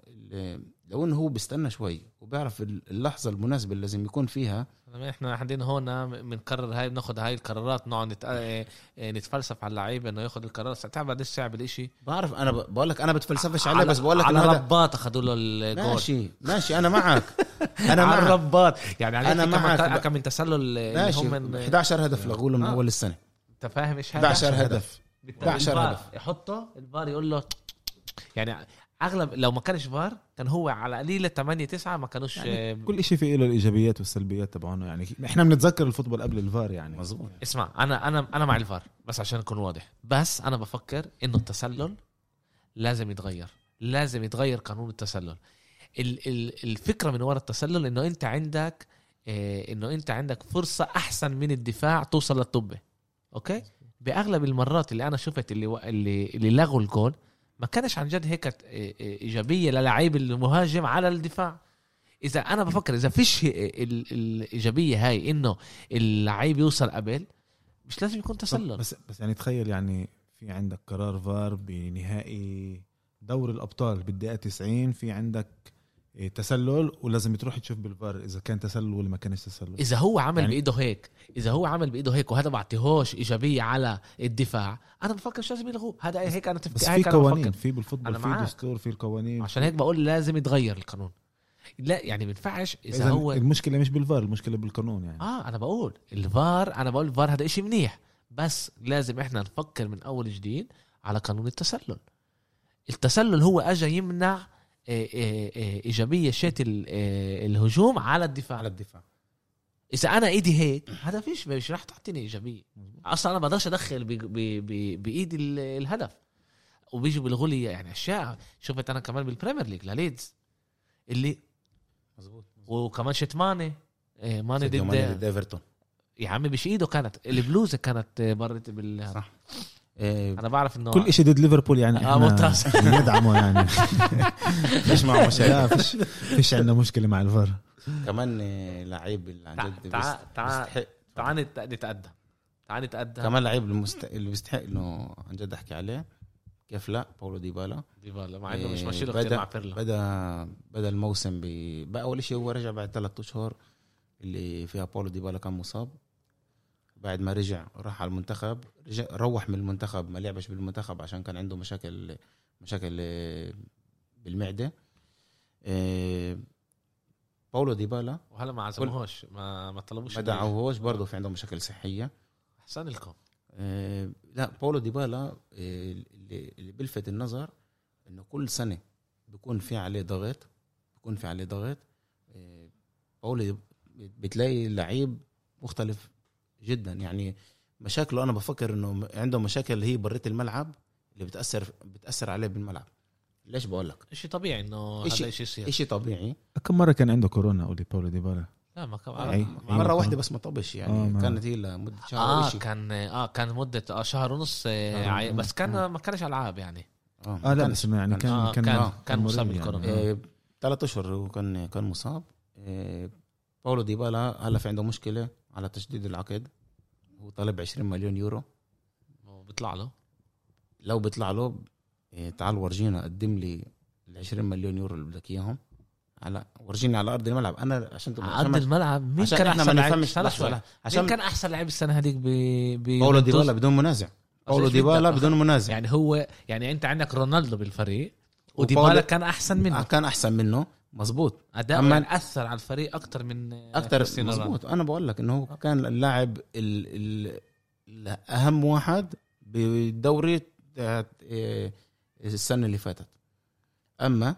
لو إنه هو بيستنى شوي وبيعرف اللحظة المناسبة اللي لازم يكون فيها. إحنا قاعدين هون بنقرر هاي بناخذ هاي القرارات نقعد نت... آه، آه، نتفلسف على اللعيبة إنه ياخذ القرار. تعرف بعديش صعب الإشي بعرف أنا ب- بقول لك أنا بتفلسفش عليه بس بقول لك على رباط أخذوا له الجول. ماشي ماشي أنا معك. أنا على معك. الرباط يعني كم معك. من- كم من تسلل ماشي. هم من 11 هدف لغوله من آه. أول السنة. أنت فاهم إيش هذا؟ 11 هدف. بالت- 11 الفار هدف. يحطه الفار يقول له يعني أغلب لو ما كانش فار كان هو على قليله 8 9 ما كانوش يعني آه، كل شيء في له الإيجابيات والسلبيات تبعونه. يعني إحنا بنتذكر الفوتبول قبل الفار يعني. مظبوط. اسمع أنا أنا أنا مع الفار بس عشان نكون واضح. بس أنا بفكر إنه التسلل لازم يتغير. لازم يتغير قانون التسلل. ال- ال- الفكرة من وراء التسلل إنه أنت عندك آه، إنه أنت عندك فرصة أحسن من الدفاع توصل للطبه أوكي؟ بأغلب المرات اللي أنا شفت اللي اللي اللي لغوا الجول ما كانش عن جد هيك إيجابية للعيب المهاجم على الدفاع. إذا أنا بفكر إذا فيش ال- الإيجابية هاي إنه اللعيب يوصل قبل مش لازم يكون تسلل. بس بس يعني تخيل يعني في عندك قرار فار بنهائي دوري الأبطال بالدقيقة 90 في عندك تسلل ولازم تروح تشوف بالفار إذا كان تسلل ولا ما كانش تسلل. إذا هو عمل يعني- بإيده هيك إذا هو عمل بإيده هيك وهذا ما اعطيهوش إيجابية على الدفاع أنا بفكر مش لازم يلغوه؟ هذا هيك أنا بس تفكير في هيك أنا قوانين. في بالفوتبول في. دستور في القوانين. عشان هيك بقول لازم يتغير القانون. لا يعني ما ينفعش إذا إذا هو المشكلة مش بالفار المشكلة بالقانون يعني. آه أنا بقول الفار أنا بقول الفار هذا إشي منيح. بس لازم إحنا نفكر من أول جديد على قانون التسلل. التسلل هو اجى يمنع إيجابية شت ال- آه، الهجوم على الدفاع. على الدفاع. إذا أنا إيدي هيك هذا فيش مش راح تعطيني إيجابية. أصلا أنا بقدرش أدخل بإيدي ال- الهدف. وبيجوا بيلغوا لي يعني أشياء. شفت أنا كمان بال Premier League لليدز اللي مظبوط وكمان شت ماني. آه، ماني ضد إيفرتون. يا عمي مش إيده كانت. البلوزة كانت آه، مرت بال صح أنا بعرف إنه كل شيء ضد ليفربول يعني إحنا ممتاز. ندعمه يعني. فيش معه مشاكل. لا فيش فيش عندنا مشكلة مع الفار. كمان إيه، لعيب اللي عن جد تع- بيست- تع- بيستحق. تعال نت- نتقدم تعال نتقدم كمان لعيب المست... اللي بيستحق إنه عن جد أحكي عليه. كيف لا؟ باولو ديبالا. ديبالا مع إنه مش إيه، ماشي له مع بيرلا بدا بدأ الموسم ب... بقى أول شيء هو رجع بعد ثلاث أشهر اللي فيها باولو ديبالا كان مصاب. بعد ما رجع راح على المنتخب رجع روح من المنتخب ما لعبش بالمنتخب عشان كان عنده مشاكل مشاكل آه، بالمعدة. آه، باولو ديبالا. وهلا ما عزموهوش ما ما طلبوش ما دعوهوش برضه في عنده مشاكل صحية. أحسن لكم. آه، لا باولو ديبالا اللي بيلفت النظر إنه كل سنة بيكون في عليه ضغط بيكون في عليه ضغط. باولو بتلاقي لعيب مختلف جدا يعني مشاكله أنا بفكر إنه عنده مشاكل هي برات الملعب اللي بتأثر بتأثر عليه بالملعب ليش بقول لك شيء طبيعي إنه إشي- هذا شيء يصير شيء طبيعي كم مرة كان عنده كورونا قولي باولو ديبالا لا ما كان أي. مرة أي. واحدة بس ما طبش يعني آه، كانت هي لمدة شهر آه إشي. كان آه كان مدة آه شهر ونص آه آه، عي- آه، بس كان آه. ما كانش ألعاب يعني آه آه لا كان- بس يعني كان آه، كان كان- كان مريض مصاب يعني. بالكورونا. آه. إيه، ثلاث أشهر هو كان كان مصاب بأولو ديبالا هلا في عنده مشكلة على تجديد العقد هو طالب 20 مليون يورو. بيطلع له؟ لو بيطلع له إيه، تعال ورجينا قدم لي ال 20 مليون يورو اللي بدك إياهم. على ورجيني على أرض الملعب. أنا عشان تبقى على أرض الملعب؟ مين عشان كان أحسن لحظة. عشان مين كان أحسن لاعب السنة هذيك ب ب باولو؟ ديبالا بدون منازع. باولو ديبالا؟ بدون منازع. يعني هو يعني أنت عندك رونالدو بالفريق وديبالا كان أحسن منه. كان أحسن منه. مزبوط أداؤه أما- اثر على الفريق أكثر من أكثر كريستيانو رونالدو. مزبوط أنا بقول لك إنه هو كان اللاعب ال ال الأهم واحد بالدوري إيه، السنة اللي فاتت. أما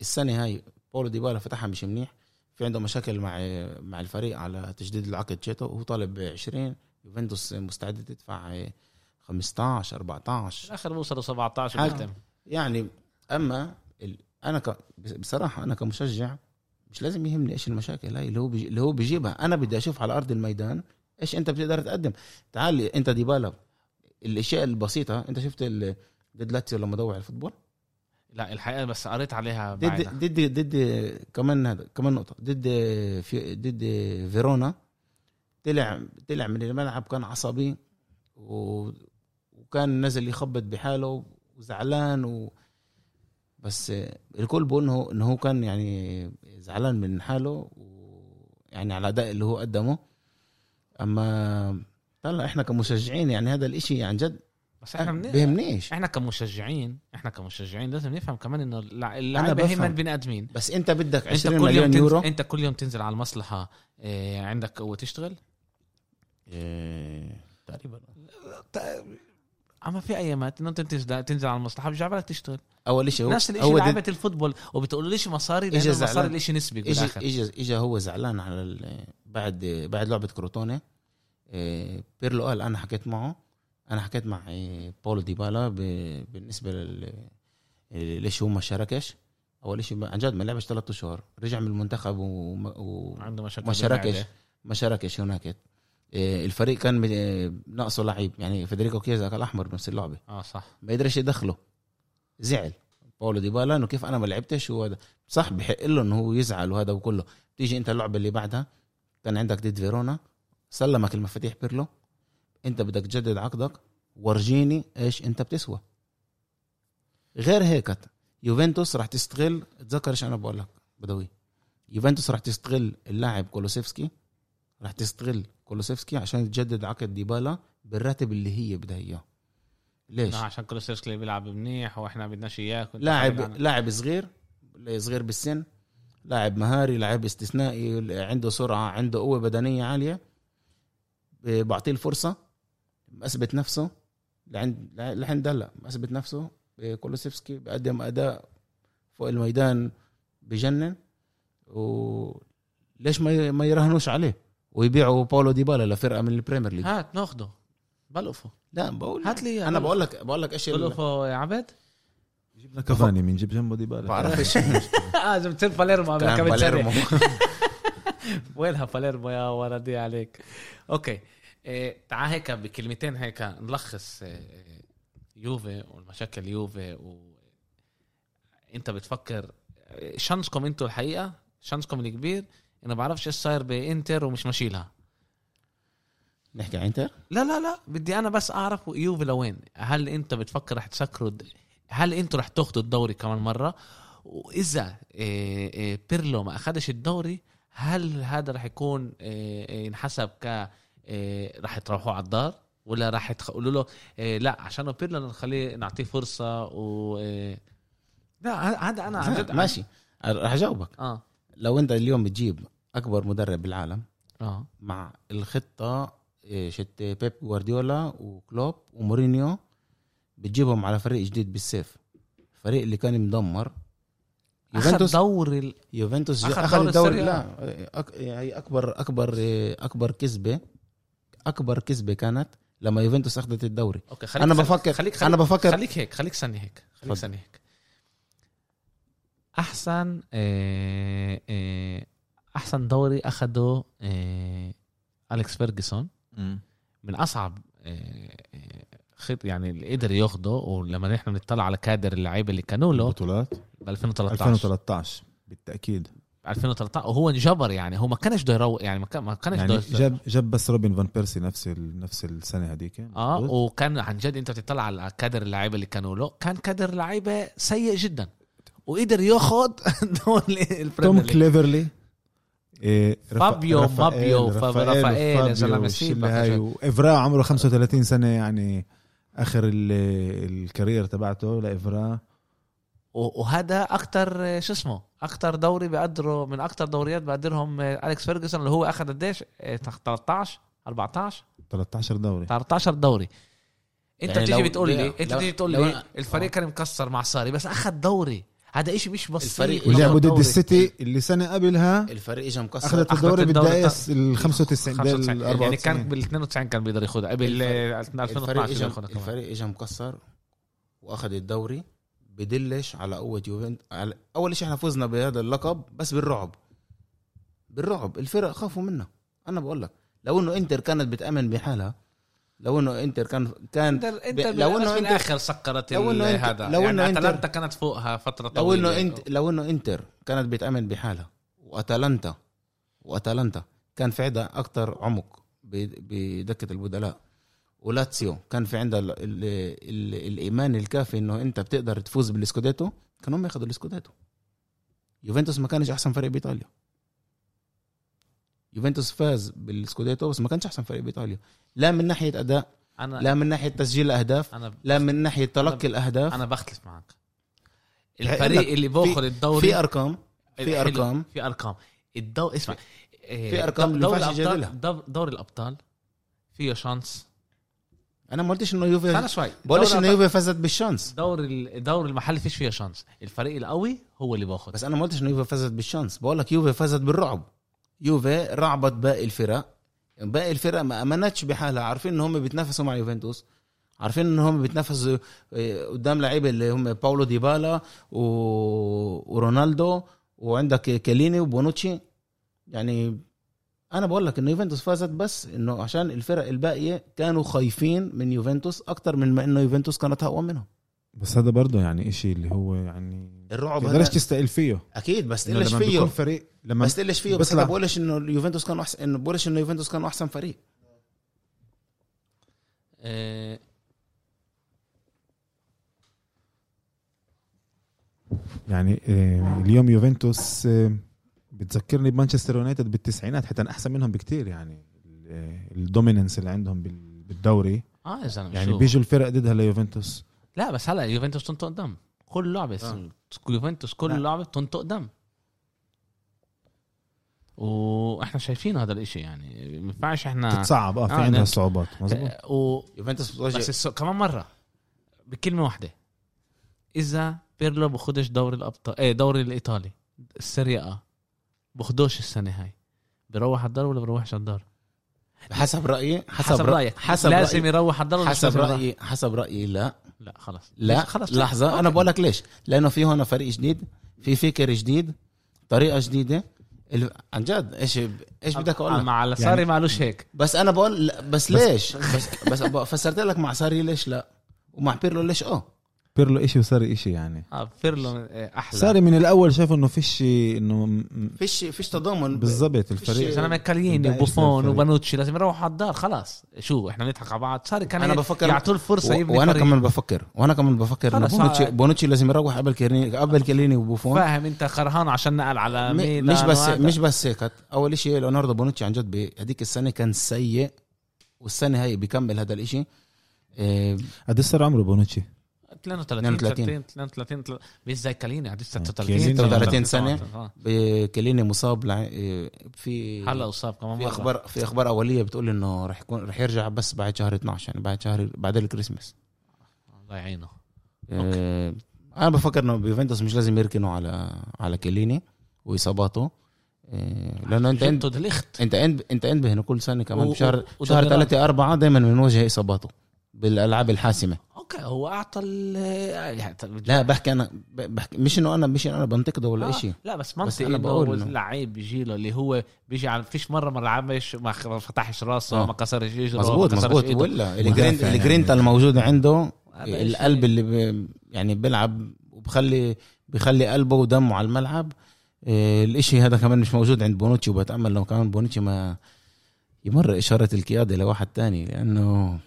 السنة هاي بولو ديبالا فتحها مش منيح. في عنده مشاكل مع مع الفريق على تجديد العقد جيتو وهو طالب ب 20 يوفنتوس مستعده تدفع إيه، 15 14 اخر وصلوا 17 حاجة. وبيختم يعني أما ال... أنا ك... بصراحة أنا كمشجع مش لازم يهمني إيش المشاكل هاي اللي هو بيجي... اللي هو بيجيبها. أنا بدي أشوف على أرض الميدان إيش أنت بتقدر تقدم. تعال أنت ديبالا الأشياء البسيطة أنت شفت ال... ضد لاتسيو لما ضوع ال football؟ لا الحقيقة بس قريت عليها ضد. ضد ضد كمان هذا كمان نقطة. ضد في ضد فيرونا. طلع طلع من الملعب كان عصبي و... وكان نزل يخبط بحاله وزعلان و... بس الكل بيقول إنه إنه هو كان يعني زعلان من حاله ويعني على الاداء اللي هو قدمه. أما طلع إحنا كمشجعين يعني هذا الإشي عن جد بس إحنا من... بيهمنيش إحنا كمشجعين إحنا كمشجعين. لازم نفهم كمان إنه اللع- اللعيبة. هم بني آدمين. بس أنت بدك أنت 20 كل يوم مليون تنزل يورو. أنت كل يوم تنزل على المصلحة إيه عندك قوة تشتغل؟ إيه، تقريبا. أما في ايامات إنه أنت تنزل تنزل على المصلحة بيرجع بالك تشتغل. أول شيء هو نفس الشيء هو لعيبه ال football. وبتقولوا ليش مصاري؟ لأن إجا المصاري زعلان. الإشي نسبي بالآخر. اجى اجى هو زعلان على ال- بعد بعد لعبة كروتونة. إيه، بيرلو قال أنا حكيت معه. أنا حكيت مع إيه، بولو ديبالا ب- بالنسبة لل ليش هو ما شاركش. أول شيء عن جد ما لعبش ثلاثة أشهر. رجع من المنتخب وما و- عنده مشاكل ما شاركش. ما شاركش هناك. الفريق كان إيه، ناقصه لعيب. يعني فيديريكو كييزا كان أحمر بنفس اللعبة. آه صح. ما يقدرش يدخله. زعل. باولو ديبالا إنه كيف أنا ما لعبتش وهذا صح بحق له إنه هو يزعل وهذا وكله. تيجي أنت اللعبة اللي بعدها كان عندك ضد فيرونا سلمك المفاتيح بيرلو. أنت بدك تجدد عقدك. ورجيني إيش أنت بتسوى. غير هيك يوفنتوس راح تستغل تذكر إيش أنا بقول لك بدوي. يوفنتوس راح تستغل اللاعب كولوسيفسكي. راح تستغل كولوسيفسكي عشان تجدد عقد ديبالا بالراتب اللي هي بدها إياه ليش؟ عشان كولوسيفسكي بيلعب منيح وإحنا بدناش اياه لاعب. لاعب صغير صغير بالسن لاعب مهاري لاعب استثنائي عنده سرعة عنده قوة بدنية عالية بعطيه الفرصة اثبت نفسه لعند لحد هلا اثبت نفسه كولوسيفسكي بقدم أداء فوق الميدان بجنن وليش ما ما يراهنوش عليه ويبيعوا باولو ديبالا لفرقة من ال Premier League. هات ناخده. بلقفه. لا بقول هات لي أنا. بقول لك بقول لك إيش بلقفه يا عبد؟ جبنا كافاني من جيب جنبه ديبالا. بعرفش آه لازم تصير باليرمو قبل كم باليرمو. سنه وينها باليرمو يا ولدي عليك؟ أوكي. إيه تعال هيك بكلمتين هيك نلخص إيه يوفي والمشاكل يوفي و إنت بتفكر chance كم أنتوا الحقيقة؟ chance كم الكبير؟ أنا بعرفش إيش صاير بإنتر ومش ماشيلها نحكي عن انتر؟ لا لا لا بدي أنا بس اعرف يوفي لوين. هل انت بتفكر رح تسكروا هل أنتوا رح تاخذوا الدوري كمان مرة؟ وإذا إيه، إيه، بيرلو ما اخذش الدوري هل هذا رح يكون إيه، إيه، ينحسب ك رح تروحوا على الدار؟ ولا رح تقولوا له إيه، لا عشان بيرلو نخليه نعطيه فرصة و إيه، لا هذا أنا عن جد ماشي. رح أجاوبك. آه. لو انت اليوم بتجيب اكبر مدرب بالعالم آه. مع الخطة إيه، شت بيب جوارديولا وكلوب ومورينيو بتجيبهم على فريق جديد بالسيف. الفريق اللي كان مدمر. أخذ يوفنتوس دوري يوفنتوس أخذ أخذ دوري الدوري السريع. لا أك... هي اكبر اكبر إيه، أكبر كذبة أكبر كذبة كانت لما يوفنتوس أخذت الدوري. أوكي خليك أنا خليك- بفكر خليك خليك أنا بفكر خليك هيك خليك ثانية هيك خليك. ثانية هيك. أحسن آه، آه، أحسن دوري أخده آه، أليكس فيرجسون. من أصعب squad يعني اللي قدر ياخده ولما نحن بنطلع على كادر اللعيبة اللي كانوا له البطولات؟ ب 2013 2013 بالتأكيد. 2013 وهو انجبر يعني هو ما كانش بده يروق يعني ما كان ما كانش يعني جاب جاب بس روبن فان بيرسي نفس. نفس السنة هذيك. آه وكان عن جد أنت بتطلع على كادر اللعيبة اللي كانوا له كان كادر لعيبة سيء جدا. وقدر ياخد دوري توم كليفرلي. إيه، فابيو، فابيو، رفائيل رفائيل، يا سيبك زلمة. وإفرا عمره 35 سنة يعني آخر ال- ال career تبعته لإفرا و- وهذا أكتر شو اسمه أكتر دوري بيقدروا من أكتر دوريات بقدرهم أليكس فيرجسون اللي هو أخذ قديش؟ إيه، 13 14 13 دوري. 13 دوري. أنت يعني بتيجي بتقول لي أنت بتيجي تقول لو لي الفريق كان مكسر مع ساري بس أخذ دوري. هذا إشي مش بسيط. الفريق- ولعبوا ضد. السيتي اللي سنة قبلها الفريق اجى مكسر. أخذت أخذت الدوري بتاع- ال 95 بال 95 يعني كان 94 بال 92 كان بيقدر ياخذها الفريق 2012 اجى بيقدر ياخذها كمان الفريق اجى مكسر وأخذ الدوري بدلش على قوه يوفنت على أول شيء إحنا فزنا بهذا اللقب بس بالرعب. بالرعب. الفرق خافوا منا أنا بقول لك لو إنه إنتر كانت بتأمن بحالها لو إنه إنتر كان كان انتر إنتر لو لو إنه إنتر- بالاخر سكرت لو إنت- هذا. لو لو إنه يعني أتلانتا كانت فوقها فترة لو طويلة. انه انت لو إنه إنتر كانت بتأمن بحالها. واتلانتا وأتلانتا كان في عندها أكثر عمق بدكة البدلاء. ولاتسيو كان في عندها ال ال ال الإيمان الكافي إنه إنت بتقدر تفوز بال scudetto كانوا هم ياخذوا ال scudetto يوفنتوس ما كانش أحسن فريق بإيطاليا. يوفنتوس فاز بال scudetto بس ما كانش أحسن فريق بإيطاليا. لا من ناحية أداء أنا لا من ناحية تسجيل الأهداف أنا لا من ناحية تلقي الأهداف. أنا بختلف معك الفريق اللي باخذ الدوري في أرقام في حلو. أرقام. في أرقام. الدو اسمع في أرقام اللي دوري الأبطال دوري الأبطال فيه chance. أنا ما قلتش إنه يوفي استنى شوي. بقولش إنه يوفي فازت بال chance. دوري ال- الدوري المحلي فيش فيه chance. الفريق القوي هو اللي باخذ بس أنا ما قلتش إنه يوفي فازت بال chance. بقول لك يوفي فازت بالرعب. يوفي رعبت باقي الفرق. باقي الفرق ما أمنتش بحالها. عارفين إن هم بيتنافسوا مع يوفنتوس. عارفين إن هم بيتنافسوا آه، قدام لعيبة اللي هم باولو ديبالا و... ورونالدو وعندك كيليني وبونوتشي. يعني أنا بقول لك انه يوفنتوس فازت بس إنه عشان الفرق الباقية كانوا خايفين من يوفنتوس أكتر من ما إنه يوفنتوس كانت أقوى منهم. بس هذا برضه يعني إشي اللي هو يعني الرعب تقدرش هذا. تستقل فيه. أكيد بس تقلش لما فيه. فريق لما بس تقلش فيه. بس أنا بقولش إنه اليوفنتوس كانوا احسن إنه بقولش إنه يوفنتوس كانوا أحسن فريق. آه، يعني آه، اليوم يوفنتوس آه، بتذكرني بمانشستر يونايتد بالتسعينات حتى أنا أحسن منهم بكتير يعني. ال- ال dominance اللي عندهم بال- بالدوري. آه يا زلمة يعني؟ بيجوا الفرق ضدها ليوفنتوس. لا بس هلا يوفنتوس تنطق دم. كل لعبة آه. يوفنتوس كل لا. لعبة تنطق دم وإحنا شايفين هذا الإشي يعني ما ينفعش إحنا تتصعب آه في آه، عندها نعم. صعوبات مظبوط آه، و... يوفنتوس بس السو... كمان مرة بكلمة واحدة إذا بيرلو بخدش دوري الأبطال إيه دوري الإيطالي ال Serie A بخدوش السنة هاي بروح على الدار ولا بروحش على الدار حسب رأيي حسب, حسب رأيك حسب لازم رأيي يروح على الدار حسب؟ رايي حسب رأيي لا لا خلص لا خلص لحظة أنا okay. بقول لك ليش؟ لأنه في هون فريق جديد في فكر جديد طريقة جديدة. ال- عن جد إيش إيش بدك أقول لك مع الساري يعني- معلوش هيك. بس أنا بقول لا، بس ليش؟ بس بس أبقى فسرت لك مع ساري ليش لا؟ ومع بيرلو ليش آه بيرلو إشي وساري إشي يعني. آه بيرلو آه، أحلى. ساري من الأول شايف إنه فيش إنه م- فيش فيش تضامن. بالضبط الفريق زلمه كيليني بدأ وبوفون. وبونوتشي لازم يروحوا على الدار خلاص. شو إحنا بنضحك على بعض. ساري كان أنا أنا بفكر- يعطوه الفرصة و- يبني لنا فريق. كمان بفكر وأنا كمان بفكر إنه بونوتشي آه. بونوتشي لازم يروح قبل كيليني قبل كيليني وبوفون. فاهم أنت حردان عشان نقل على م- ميلان مش بس وهذا. مش بس هيك. أول شيء ليوناردو بونوتشي عن جد بهذيك السنة كان سيء والسنة هاي بيكمل هذا الإشي. إيه، قد صار عمره بونوتشي؟ 32 32. 32 33 مش زي كاليني عاد كاليني 36 36 سنة. آه. كيليني مصاب لع- في هلا اصاب كمان في. أخبار في أخبار أولية بتقول إنه رح يكون رح يرجع بس بعد شهر 12 يعني بعد شهر بعد الكريسماس الله يعينه إيه، أنا بفكر إنه بيوفنتوس مش لازم يركنوا على على كيليني وإصاباته إيه، لأنه أنت انت أنت انت أنت انتبه انه كل سنة كمان و- بشهر شهر ودميرات. 3 4 دائما بنواجه إصاباته بالألعاب الحاسمة okay هو أعطى ال يعني لا بحكي أنا بحكي مش إنه أنا مش إنه أنا بنتقده ولا آه، شيء لا بس بس منطقي أنا إنه بقول إنه- اللعيب بيجي له اللي هو بيجي على فيش مرة ما لعبش ما خ- فتحش راسه آه. ما كسرش اجره مزبوط ما كسرش مزبوط. ولا مدافع الجرين يعني. الجرينتا الموجوده عنده القلب اللي ب... يعني بيلعب وبخلي بخلي قلبه ودمه على الملعب إيه، الإشي هذا كمان مش موجود عند بونوتشي وبتأمل لو كمان بونوتشي ما يمر إشارة القيادة لواحد تاني لأنه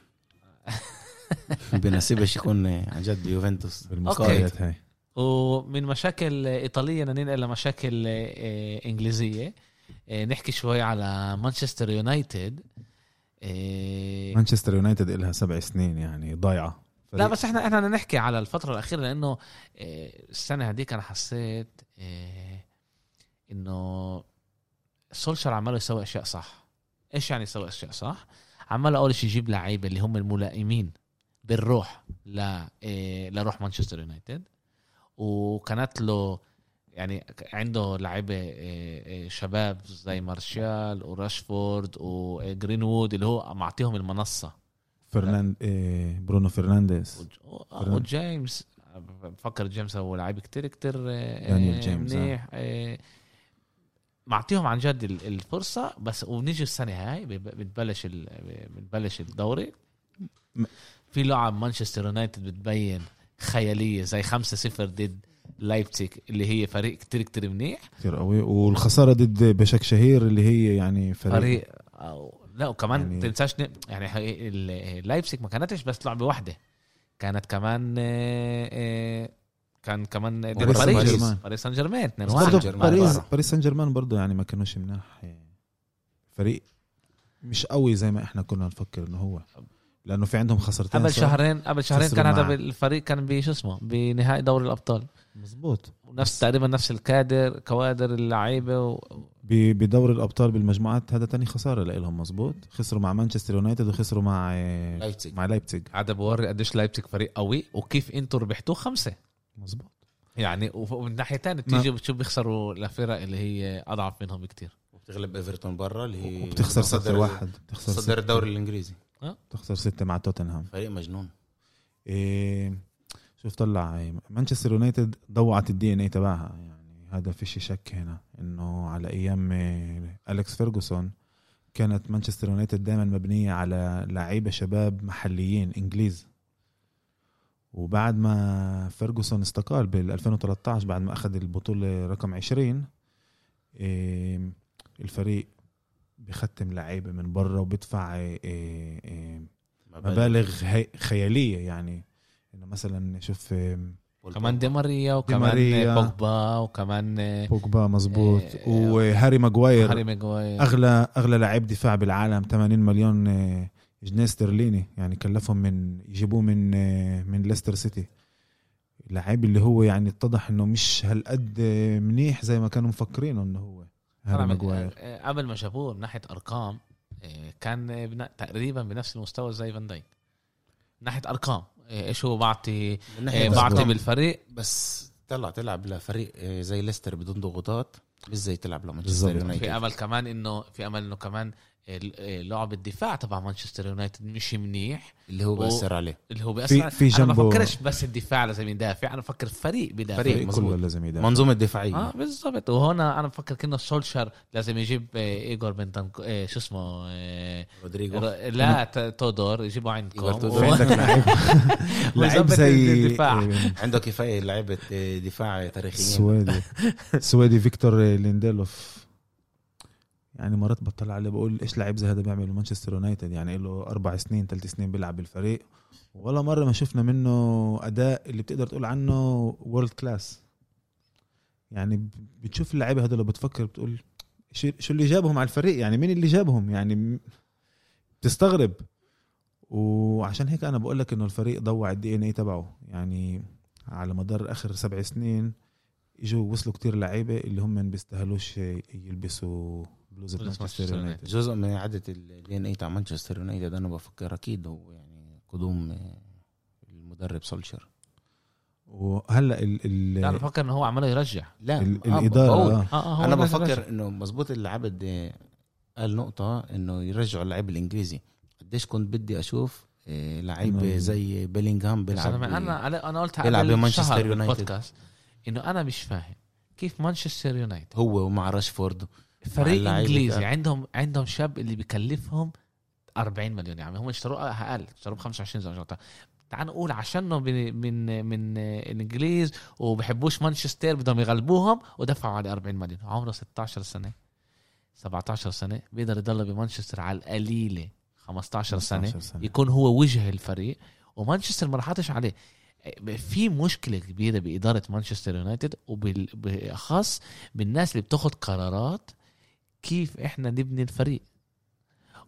بنسيبش يكون عن جد بيوفنتوس بالمستويات هاي. ومن مشاكل إيطالية ننقل لمشاكل آه، إنجليزية. آه، نحكي شوي على مانشستر يونايتد. آه، مانشستر يونايتد إلها سبع سنين يعني ضايعة. لا بس إحنا إحنا بدنا نحكي على الفترة الأخيرة لأنه السنة هذيك أنا حسيت إنه سولشر عماله يسوي أشياء صح. إيش يعني يسوي أشياء صح؟ عماله أول شيء يجيب لعيبة اللي هم الملائمين. بالروح ل آه، لروح مانشستر يونايتد. وكانت له يعني عنده لعيبة آه، آه، شباب زي مارشال وراشفورد وجرينوود اللي هو معطيهم المنصة. فرناند برونو فرنانديز. وج- فرناند. وجيمس بفكر جيمس هو لعيب كتير كتير دانيال جيمس، منيح معطيهم عن جد ال- الفرصة. بس ونيجي السنة هاي بتبلش بتبلش الدوري. في لعب مانشستر يونايتد بتبين خيالية زي 5-0 ضد لايبتسيك اللي هي فريق كتير كتير منيح. كثير قوي. والخسارة ضد باشاك شهير اللي هي يعني فريق, فريق أو لا وكمان يعني- تنساش ن- يعني لايبتسيك ما كانتش بس لعبة واحدة كانت كمان آه، آه، كان كمان باريس سان باريس سان جيرمان 2 بس 1 برضه جيرمان باريس. باريس سان جيرمان برضه يعني ما كانوش مناح فريق مش قوي زي ما إحنا كنا نفكر إنه هو. لأنه في عندهم خسرتين قبل؟ شهرين قبل شهرين كان هذا الفريق كان بشو اسمه؟ بنهائي دوري الأبطال. مزبوط ونفس تقريبا نفس الكادر كوادر اللعيبة و... ب- بدور الأبطال بالمجموعات هذا تاني خسارة لهم مزبوط خسروا مع مانشستر يونايتد وخسروا مع آه، لايبزيج. مع لايبزيج. هذا بوري قديش لايبتسيك فريق قوي وكيف إنتوا ربحتوه؟ خمسة. مزبوط يعني ومن ناحية ثانية تيجي بتشوف بيخسروا لفرق اللي هي أضعف منهم بكتير. وبتغلب إيفرتون برا اللي هي وبتخسر 6 واحد. بتخسر ستة الدوري الإنجليزي. بتخسر 6 مع توتنهام. فريق مجنون. إيه شوف طلع إيه، مانشستر يونايتد ضوعت ال DNA تبعها. يعني هذا فيش شك هنا إنه على أيام إيه، أليكس فيرجسون كانت مانشستر يونايتد دائما مبنية على لعيبة شباب محليين إنجليز. وبعد ما فيرجسون استقال بال 2013 بعد ما أخذ البطولة رقم 20 إيه، الفريق بختم لعيبة من برا وبيدفع إيه، إيه، مبالغ. هي- خيالية يعني. إنه مثلا شوف آم، كمان دي ماريا وكمان ماريا. بوجبا وكمان آه، بوجبا مزبوط إيه، وهاري ماجواير هاري ماجواير أغلى أغلى لاعب دفاع بالعالم 80 مليون آه، جنيه استرليني يعني كلفهم من يجيبوه من آه، من ليستر سيتي. اللاعب اللي هو يعني اتضح إنه مش هالقد آه، منيح زي ما كانوا مفكرينه إنه هو. هاري ماجواير آه، آه، قبل ما جابوه من ناحية أرقام آه، كان تقريبا بنفس المستوى زي فان دايك من ناحية أرقام إيش هو بعطي بعطي. بالفريق بس طلع تلعب لفريق زي ليستر بدون ضغوطات مش زي تلعب لمانشستر بالظبط. في يونايتد أمل كمان انه في أمل إنه كمان لعب الدفاع تبع مانشستر يونايتد مش منيح. اللي هو بيأثر عليه. اللي هو بيأثر في في أنا ما جنبه بفكرش بس الدفاع لازم يدافع أنا بفكر فريق بدافع فريق. كله لازم يدافع. منظومة دفاعية. آه بالضبط. وهون أنا بفكر كأنه سولشر لازم يجيب آه، ايجور بنتن آه، شو اسمه آه، رودريجو. ر- لا تودور يجيبوا عندكم. إيجور تودور. في و- عندك لعيب لعيب زي الدفاع. عنده كفاية لعيبة آه، دفاع تاريخيين. السويدي السويدي فيكتور لينديلوف يعني مرات بطلع عليه بقول إيش لعيب زي هذا بيعمل مانشستر يونايتد؟ يعني له أربع سنين ثلاث سنين بيلعب بالفريق. ولا مرة ما شفنا منه أداء اللي بتقدر تقول عنه world class يعني بتشوف اللعيبة هذول بتفكر بتقول شو اللي جابهم على الفريق؟ يعني مين اللي جابهم؟ يعني بتستغرب. وعشان هيك أنا بقول لك إنه الفريق ضوع ال DNA تبعه. يعني على مدار آخر سبع سنين إجوا وصلوا كتير لعيبة اللي هم ما بيستاهلوش يلبسوا بلوزة مانشستر يونايتد جزء من عادة ال DNA تاع مانشستر يونايتد أنا بفكر أكيد هو يعني قدوم آه، المدرب سولشر وهلا ال ال أنا بفكر إنه هو عماله يرجع لا ال- آه، الإدارة. آه. هو أنا. بفكر إنه مزبوط اللي عبد آه، قال نقطة إنه يرجعوا اللعيب الإنجليزي قديش كنت بدي أشوف آه، لعيب زي بيلينغهام بيلعب أنا أنا أنا قلت بيلعب قبل بمانشستر يونايتد. إنه أنا مش فاهم كيف مانشستر يونايتد هو ومع راشفورد فريق إنجليزي ده. عندهم عندهم شاب اللي بكلفهم 40 مليون يعني هم اشتروه أقل اشتروه ب 25 زي ما. تعال نقول عشانه من من من الإنجليز وبحبوش مانشستر بدهم يغلبوهم ودفعوا عليه 40 مليون عمره 16 سنة 17 سنة بيقدر يضل بمانشستر على القليلة 15 سنة 15 سنة. يكون هو وجه الفريق ومانشستر ما راحتش عليه في مشكلة كبيرة بإدارة مانشستر يونايتد وبالاخص بالناس اللي بتاخد قرارات كيف إحنا نبني الفريق.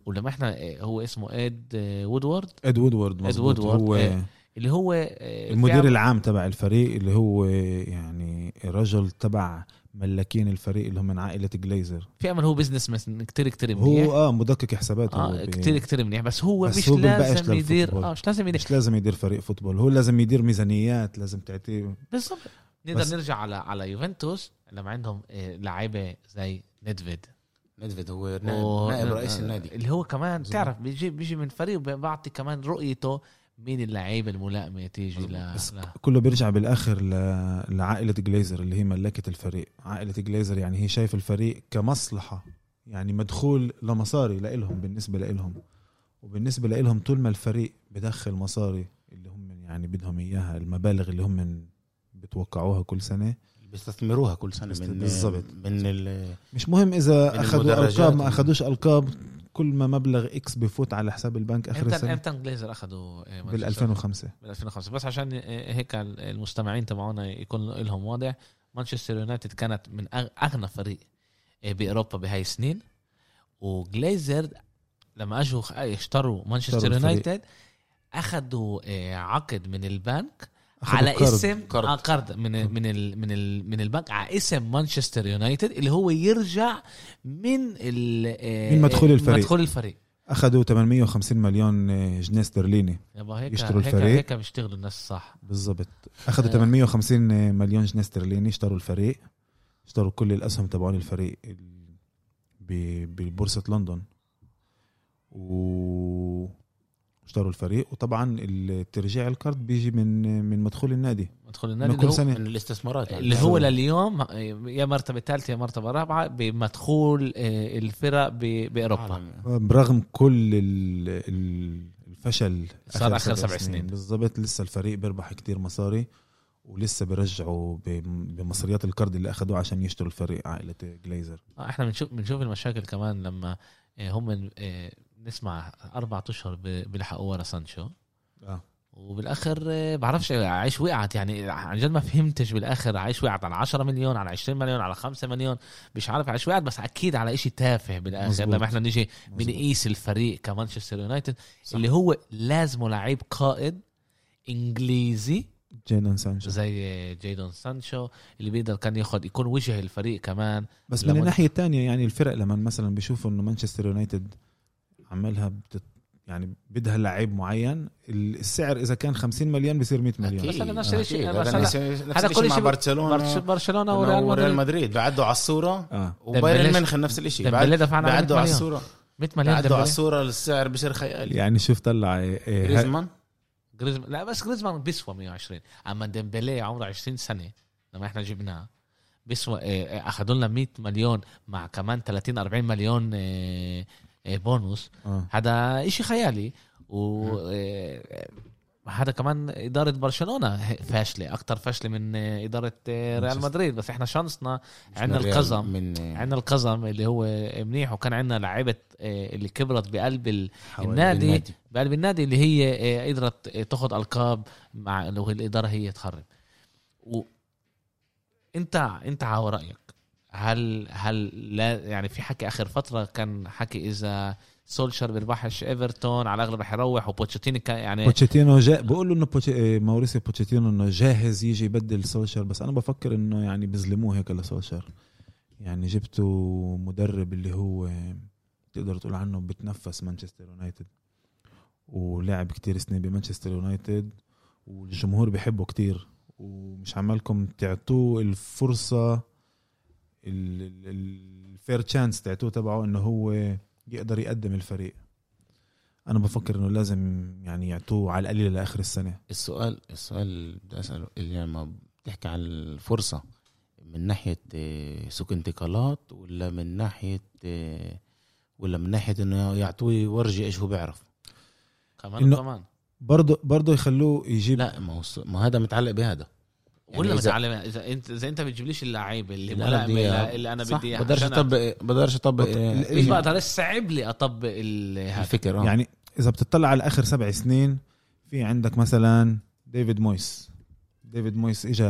ولما إحنا هو اسمه إد وودورد؟ إد وودورد مظبوط. وودورد، هو إيه. اللي هو آه، المدير العام تبع الفريق اللي هو يعني رجل تبع ملاكين الفريق اللي هم من عائلة جليزر. في امل هو businessman كتير كتير منيح. هو آه مدقق حسابات هو آه كتير كتير منيح. بس هو بس مش هو لازم يدير. آه مش لازم يدير مش لازم يدير فريق football. هو لازم يدير ميزانيات لازم تعطيه بالضبط نقدر نرجع على على يوفنتوس لما عندهم آه، لعيبة زي نيدفيد. نيدفيد هو و- نائب, نائب رئيس النادي. اللي هو كمان. تعرف بيجي بيجي من فريق وبيعطي كمان رؤيته مين اللعيبه الملائمه تيجي ل... بس ل... كله بيرجع بالآخر ل... لعائلة جليزر اللي هي ملكة الفريق. عائلة جليزر يعني هي شايف الفريق كمصلحة يعني مدخول لمصاري لإلهم بالنسبة لإلهم. وبالنسبة لإلهم طول ما الفريق بدخل مصاري اللي هم يعني بدهم إياها المبالغ اللي هم بتوقعوها كل سنة بيستثمروها كل سنة من بالظبط. من ال- مش مهم إذا أخذوا ألقاب ما أخذوش ألقاب كل ما مبلغ X بفوت على حساب البنك آخر إمتى السنة إمتى جليزر اخذوا بال مانشستر؟ 2005 بال 2005 بس عشان آه، هيك المستمعين تبعونا يكون لهم واضح مانشستر يونايتد كانت من أغ- أغنى فريق آه، بأوروبا بهاي السنين وجليزر لما أجوا خ- اشتروا مانشستر. يونايتد أخذوا عقد من البنك على قرض. اسم قرض. آه، قرض من من ال من ال من البنك على اسم مانشستر يونايتد اللي هو يرجع من ال آه، من مدخول آه، الفريق. مدخول الفريق أخذوا 850 مليون جنيه استرليني يابا هيك يشتروا هيك الفريق. هيك بيشتغلوا الناس صح بالضبط أخذوا آه. 850 مليون جنيه استرليني اشتروا الفريق اشتروا كل الأسهم تبعون الفريق ببورصة لندن و اشتروا الفريق. وطبعا الترجيع القرض بيجي من من مدخول النادي. مدخول النادي اللي كل سنة. من الاستثمارات يعني. اللي هو لليوم يا مرتبة ثالثة يا مرتبة رابعة بمدخول آه، الفرق ب- بأوروبا. برغم كل ال- ال- الفشل صار آخر سبع سنين. بالضبط. لسه الفريق بيربح كتير مصاري ولسه بيرجعوا ب- بمصريات القرض اللي اخذوه عشان يشتروا الفريق عائلة جليزر. آه، إحنا بنشوف بنشوف المشاكل كمان لما آه، هم نسمع أربع أشهر بيلحقوا ورا سانشو آه وبالآخر آه، بعرفش عايش وقعت يعني عن جد ما فهمتش بالآخر عايش وقعت على 10 مليون على 20 مليون على 5 مليون مش عارف عايش وقعت بس أكيد على إشي تافه بالآخر مزبوط. لما إحنا نيجي. بنقيس الفريق كمانشستر يونايتد. اللي هو لازمه لعيب قائد إنجليزي جيدون سانشو زي جيدون سانشو اللي بيقدر كان ياخد يكون وجه الفريق كمان بس من الناحية الثانية يعني الفرق لما مثلا بيشوفوا إنه مانشستر يونايتد عملها bid يعني بدها لعيب معين. السعر إذا كان 50 مليون بصير 100 مليون. بس هذا نفس آه. الشيء. هذا كل مع شيء برشلونة. برش- برشلونة وريال وريال مدريد. مدريد. بعدوا على الصورة. آه. وبايرن ميونخ نفس الشيء بعدوا على 100 الصورة. 100 مليون بعدوا على. الصورة السعر بصير خيالي. يعني شوف طلع إيه، إيه، جريزمان؟ جريزمان لا بس جريزمان بيسوى 120 أما ديمبلي عمره 20 سنة لما إحنا جبناه بيسوى آه، آه، أخذوا لنا 100 مليون مع كمان 30 40 مليون آه، آه، بونص آه. هذا إشي خيالي. و آه، هذا كمان إدارة برشلونة فاشلة أكتر فاشلة من آه، إدارة آه، ريال. مدريد. بس إحنا شانسنا عندنا القزم. من عندنا القزم اللي هو منيح. وكان عندنا لعيبة آه، اللي كبرت بقلب ال- حوالي النادي. بقلب النادي اللي هي آه، قدرت آه، تاخد ألقاب مع لو الإدارة هي تخرب. و انت انت على رأيك. هل هل لا يعني في حكي آخر فترة كان حكي إذا سولشر بيربحش إيفرتون على الأغلب رح يروح وبوتشيتينو كان يعني بوتشيتينو جا بقولوا إنه بوتش... إيه، ماوريسيو بوتشيتينو إنه جاهز يجي يبدل سولشر بس أنا بفكر إنه يعني بيظلموه هيك لسولشر. يعني جبتوا مدرب اللي هو تقدر تقول عنه بتنفس مانشستر يونايتد ولعب كتير سنين بمانشستر يونايتد والجمهور بيحبه كتير ومش عمالكم تعطوه الفرصة الفير تشانس تعطوه تبعه انه هو يقدر يقدم الفريق. أنا بفكر إنه لازم يعني يعطوه على القليل لآخر السنة. السؤال السؤال اللي بدي أسأله. اللي لما بتحكي عن الفرصة من ناحية آه، سوق انتقالات ولا من ناحية آه، ولا من ناحية إنه يعطوه يورجي إيش هو بيعرف؟ كمان كمان برضه برضه يخلوه يجيب لا ما هو ما هذا متعلق بهذا. ولا يعني إذا- متعلم إذا انت إذا أنت بتجيبليش اللعيبه اللي اللي أنا بدي. اللي أنا بدي بقدرش اطبق بقدرش أطبق آه، مش ال- بقدر صعب لي أطبق الفكر آه. يعني إذا بتطلع على آخر سبع سنين في عندك مثلا ديفيد مويس. ديفيد مويس اجى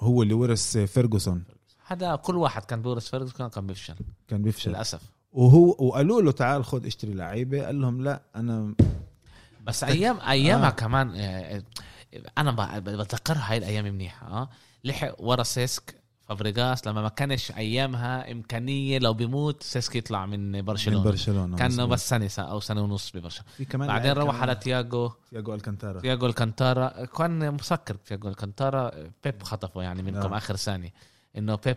هو اللي ورث فيرجسون هذا كل واحد كان بورث فيرجسون كان بيفشل. كان بيفشل. للأسف. وهو وقالوا له تعال خد اشتري لعيبة. قال لهم لا أنا بس أيام أيامها آه. آه. كمان آه، أنا بتذكرها هاي الأيام منيحة آه. لحق ورا سيسك فابريغاس لما ما كانش أيامها إمكانية لو بيموت سيسك يطلع من من برشلونة برشلونه كان مظبوط. بس سنة أو سنة ونص ببرشلونة. في كمان بعدين روح. على تياجو تياجو ألكانتارا. تياجو ألكانتارا. كان مسكر تياجو ألكانتارا. بيب خطفه يعني منكم آه. آخر ثانية. إنه بيب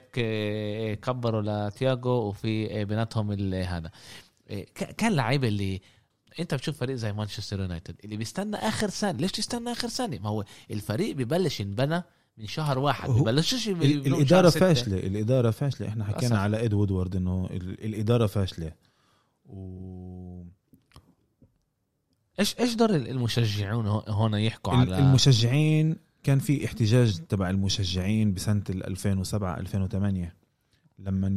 كبروا لتياجو وفي بيناتهم هذا. ك- كان لعيبه اللي انت بتشوف فريق زي مانشستر يونايتد اللي بيستنى آخر سنة ليش تستنى آخر سنة ما هو الفريق بيبلش ينبنى من شهر واحد ببلشش الإدارة. فاشلة الإدارة فاشلة إحنا. حكينا على اد وودورد إنه ال- الإدارة فاشلة و إيش إيش دور المشجعون هو- هون يحكوا على المشجعين كان في احتجاج تبع المشجعين بسنة ال 2007 2008 لما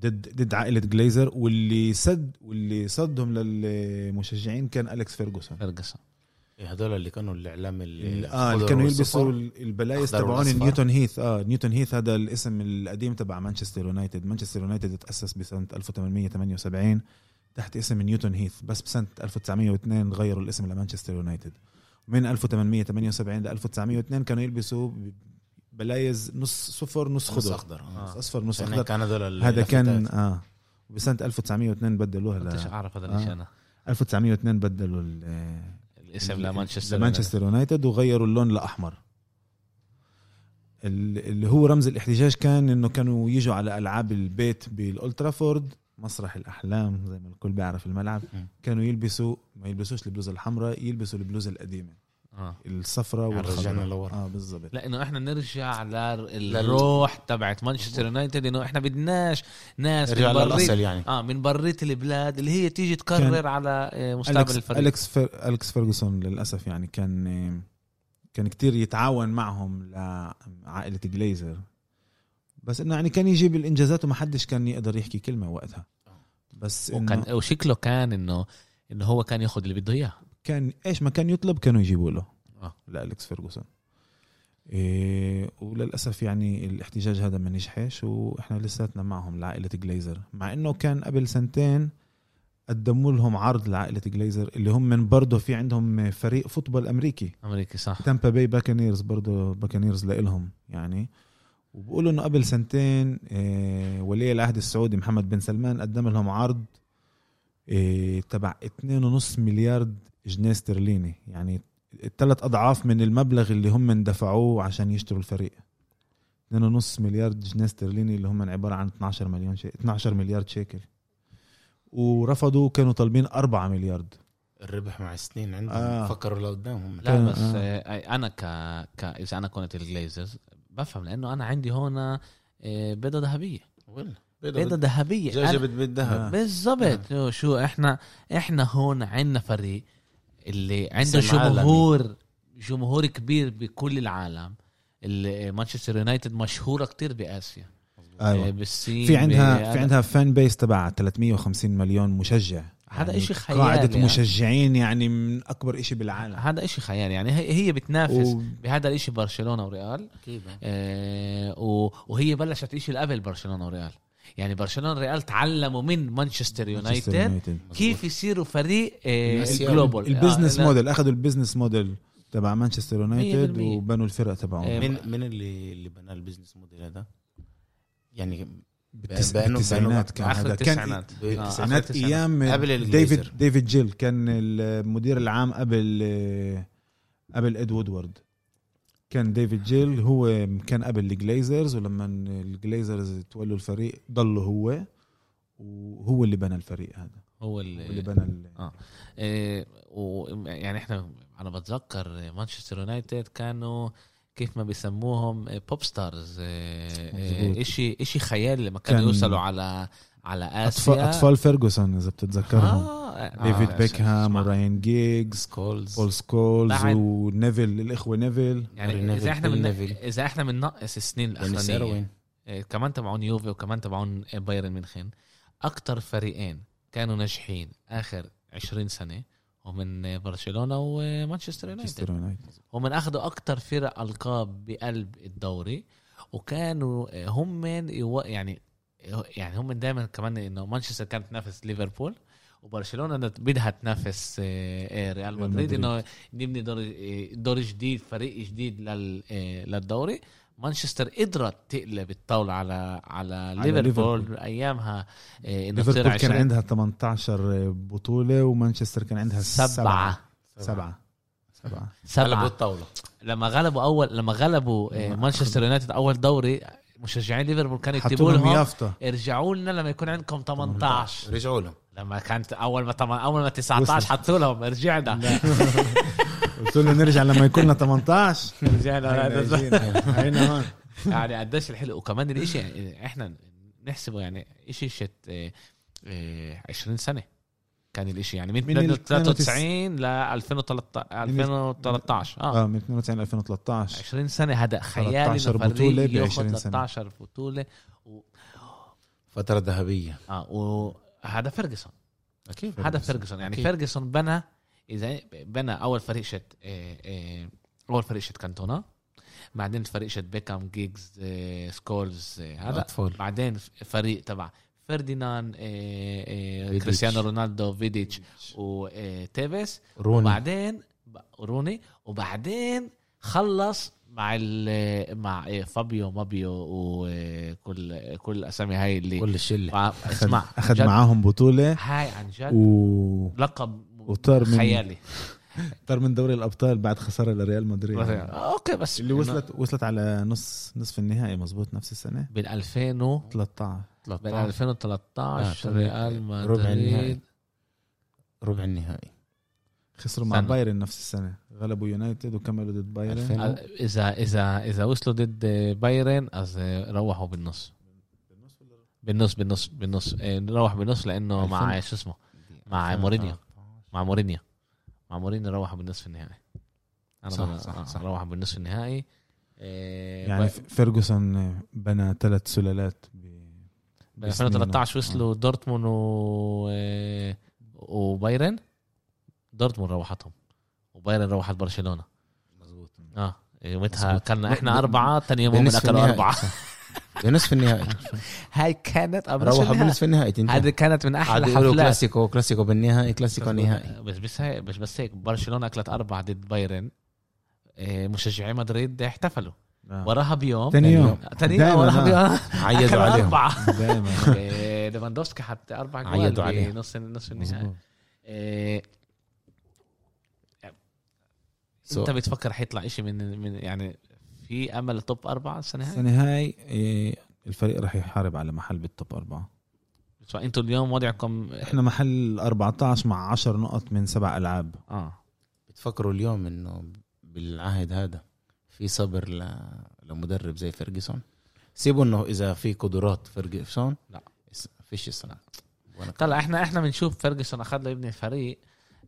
ضد ضد عائلة جليزر واللي سد واللي صدهم للمشجعين كان أليكس فيرجسون فيرجسون إيه هدول اللي كانوا الإعلام اللي آه اللي كانوا يلبسوا ال- البلايز تبعون. نيوتن هيث. آه نيوتن هيث هذا الاسم القديم تبع مانشستر يونايتد. مانشستر يونايتد تأسس بسنة 1878 تحت اسم نيوتن هيث بس بسنة 1902 غيروا الاسم لمانشستر يونايتد. من 1878 ل 1902 كانوا يلبسوا بلايز نص صفر نص نص خضر. أخضر. نص آه. أصفر نص عشان أخضر. كان هدول هذا كان. آه. وبسنة 1902 بدلوها كنتش ل أعرف هذا آه. الشيء أنا؟ 1902 بدلوا ال- الاسم لمانشستر لمانشستر يونايتد وغيروا اللون لأحمر. ال- اللي هو رمز الاحتجاج كان إنه كانوا يجوا على ألعاب البيت بالأولد ترافورد مسرح الأحلام زي ما الكل بيعرف الملعب. كانوا يلبسوا ما يلبسوش البلوزة الحمراء يلبسوا البلوزة القديمة. آه. الصفراء يعني رجعنا والخضراء لورا. آه بالضبط. لأنه إحنا نرجع للروح تبعت مانشستر يونايتد إنه إحنا بدناش ناس من بريت، للأصل يعني. آه من بريت البلاد اللي هي تيجي تقرر على آه، مستقبل أليكس الفريق. أليكس, فر... أليكس فيرجسون للأسف يعني كان كان كتير يتعاون معهم لعائلة جليزر. بس إنه يعني كان يجيب الإنجازات وما حدش كان يقدر يحكي كلمة وقتها. بس إنه وكان وشكله كان انه إنه هو كان ياخذ اللي بده إياه. كان إيش ما كان يطلب كانوا يجيبوا له. آه. لأليكس فيرجسون إيه وللأسف يعني الاحتجاج هذا ما نجحش وإحنا لساتنا معهم لعائلة جليزر. مع إنه كان قبل سنتين قدموا لهم عرض لعائلة جليزر اللي هم من برضه في عندهم فريق football أمريكي. أمريكي صح. تامبا باي باكانيرز برضه باكانيرز لإلهم يعني. وبقولوا إنه قبل سنتين إيه ولي العهد السعودي محمد بن سلمان قدم لهم عرض إيه تبع 2.5 مليار جنيه استرليني يعني ثلاث أضعاف من المبلغ اللي هم دفعوه عشان يشتروا الفريق 2.5 مليار جنيه استرليني اللي هم عبارة عن 12 مليون شيء 12 مليار شيكل ورفضوا كانوا طالبين 4 مليار الربح مع السنين عندهم آه. آه. فكروا لقدامهم لا بس آه. آه. أنا ك... ك إذا أنا كنت الجليزرز بفهم لأنه أنا عندي هون آه، بيضة ذهبية ولا بيضة ذهبية بالذهب آه. بالضبط شو- شو إحنا إحنا هون عندنا فريق اللي عنده عالمي. جمهور جمهور كبير بكل العالم. مانشستر يونايتد مشهورة كتير بآسيا. أيوه. آه، بالصين في عندها في عندها فان بيس تبع 350 مليون مشجع. هذا يعني إشي خيالي قاعدة يعني. مشجعين يعني من أكبر إشي بالعالم. هذا إشي خيالي يعني. هي هي بتنافس و... بهذا الإشي برشلونة وريال. أكيد. آه، و- وهي بلشت إشي قبل برشلونة وريال. يعني برشلونة وريال تعلموا من مانشستر مانشستر يونايتد. كيف يصيروا فريق آه، آسيوي. global ال business آه، موديل أخذوا ال business model تبع مانشستر يونايتد 100%. وبنوا الفرق تبعهم آه، من من اللي اللي بنى ال business model هذا؟ يعني بالتس... بالتسعينات كان هذا كان التسعينات ب- آه، آخر التسعينات التسعينات. أيام قبل. ديفيد ديفيد جيل كان المدير العام قبل قبل اد وودورد كان ديفيد جيل هو كان قبل الجليزرز ولما الجليزرز تولوا الفريق ضلوا هو وهو اللي بنى الفريق هذا هو اللي اللي بنى ال- آه، و يعني إحنا أنا بتذكر مانشستر يونايتد كانوا كيف ما بيسموهم pop stars مظبوط. اشي إشي خيالي لما كانوا كان يوصلوا على على اطفال آسيا أطفال فيرجسون إذا بتتذكرهم آه ديفيد آه، بيكهام. وراين جيجز سكولز بول سكولز بعد- ونيفل الإخوة نيفل يعني إذا إحنا من. إذا إحنا بننقص السنين الأخرانية. آه، كمان تبعون يوفي وكمان تبعون بايرن ميونخ أكتر فريقين كانوا ناجحين آخر 20 سنة ومن برشلونة ومانشستر يونايتد مانشستر يونايتد هم أخذوا أكتر فرق ألقاب بقلب الدوري وكانوا هم يو- يعني يعني هم دائما كمان إنه مانشستر كانت تنافس ليفربول وبرشلونة بدها تنافس آه، آه، ريال مدريد. إنه نبني دور آه، دور جديد فريق جديد لل للدوري. مانشستر قدرت تقلب الطاولة على على ليفربول ليفربول. أيامها ليفربول كان 20 عندها 18 بطولة ومانشستر كان عندها سبعة. سبعة. سبعة. سبعة. سبعة. الطاولة. لما غلبوا أول لما غلبوا مانشستر يونايتد أول دوري مشجعين ليفربول كانوا يكتبوا حطوا لهم ارجعوا لنا لما يكون عندكم 18 رجعوا لهم. لما كانت أول ما طم... أول ما 19 حطوا لهم رجعنا. قلت له نرجع لما يكون لنا 18 رجعنا. هينا هون. يعني قديش الحلو. وكمان الإشي يعني إحنا نحسبه يعني إشي شت آه، آه، 20 سنة. كان الإشي يعني من من ال 93 ل 2013 2013 آه. آه من 92 ل 2013 20 سنة هذا خيالي 13 إنه فريق بطولة ب ياخد 20 سنة. 13 بطولة. و... فترة ذهبية. آه وهذا فيرجسون أكيد هذا فيرجسون يعني. فيرجسون بنى إذا بنى أول فريق شت آه، آه، أول فريق شت كانتونا. بعدين فريق شت بيكام جيجز آه، سكولز هذا. بعدين فريق تبع فرديناند. كريستيانو رونالدو فيديتش وتيفيس روني وبعدين روني وبعدين خلص مع ال مع فابيو مابيو وكل كل الاسامي هاي اللي كل الشلة. مع- اسمع أخذ معاهم بطولة. هاي عن جد. و لقب وطار من- خيالي. طار من دوري الأبطال بعد خسارة لريال مدريد. آه، أوكي بس اللي وصلت وصلت على نص نصف النهائي مزبوط نفس السنة؟ بين 2000 و 13 بين 13 2013 آه، ريال ربع النهائي. مدريد ربع النهائي. خسروا مع. بايرن نفس السنة. غلبوا يونايتد وكملوا ضد بايرن. 2000. اذا اذا إذا وصلوا ضد بايرن از روحوا بالنص. بالنص بالنص بالنص. إيه، نروح بالنص لأنه مع 2000. شو اسمه؟ مع مورينيو. مع مورينيو. مع مورينيو روحوا بالنصف النهائي. أنا صح، صح، آه، صح. روحوا بالنصف النهائي. إيه، يعني فيرجسون بنى ثلاث سلالات ب... ب 2013 وصلوا دورتموند و إيه، وبايرن. دورتموند روحتهم. وبايرن روحت برشلونة. مظبوط. آه يومتها مظبوط. كنا إحنا أربعة ثاني يوم هم أكلوا. أربعة. بنصف النهائي هاي كانت قبل روحوا. بنصف النهائي هذه كانت من أحلى حفلات كلاسيكو كلاسيكو بالنهائي كلاسيكو نهائي بس بس هيك بس بس هيك برشلونة أكلت أربعة ضد بايرن. إيه، مشجعي مدريد احتفلوا. آه. وراها بيوم. تاني يوم. تاني يوم دايماً، وراها آه. بيوم. عيدوا عليهم. أربعة. دائما إيه، ليفاندوفسكي حط أربع عيدوا جوال عليه. بنص نصف النهائي. إيه، أنت بتفكر حيطلع إشي من من يعني في أمل top أربعة السنة هاي السنة هاي إيه، الفريق راح يحارب على محل بال top أربعة. فانتوا اليوم وضعكم إحنا محل 14 مع 10 نقط من سبع ألعاب. آه. بتفكروا اليوم إنه بالعهد هذا في صبر ل... لمدرب زي فيرجسون سيبوا إنه إذا في قدرات فيرجسون لا. فيش وأنا طلع إحنا إحنا بنشوف فيرجسون أخذ له يبني الفريق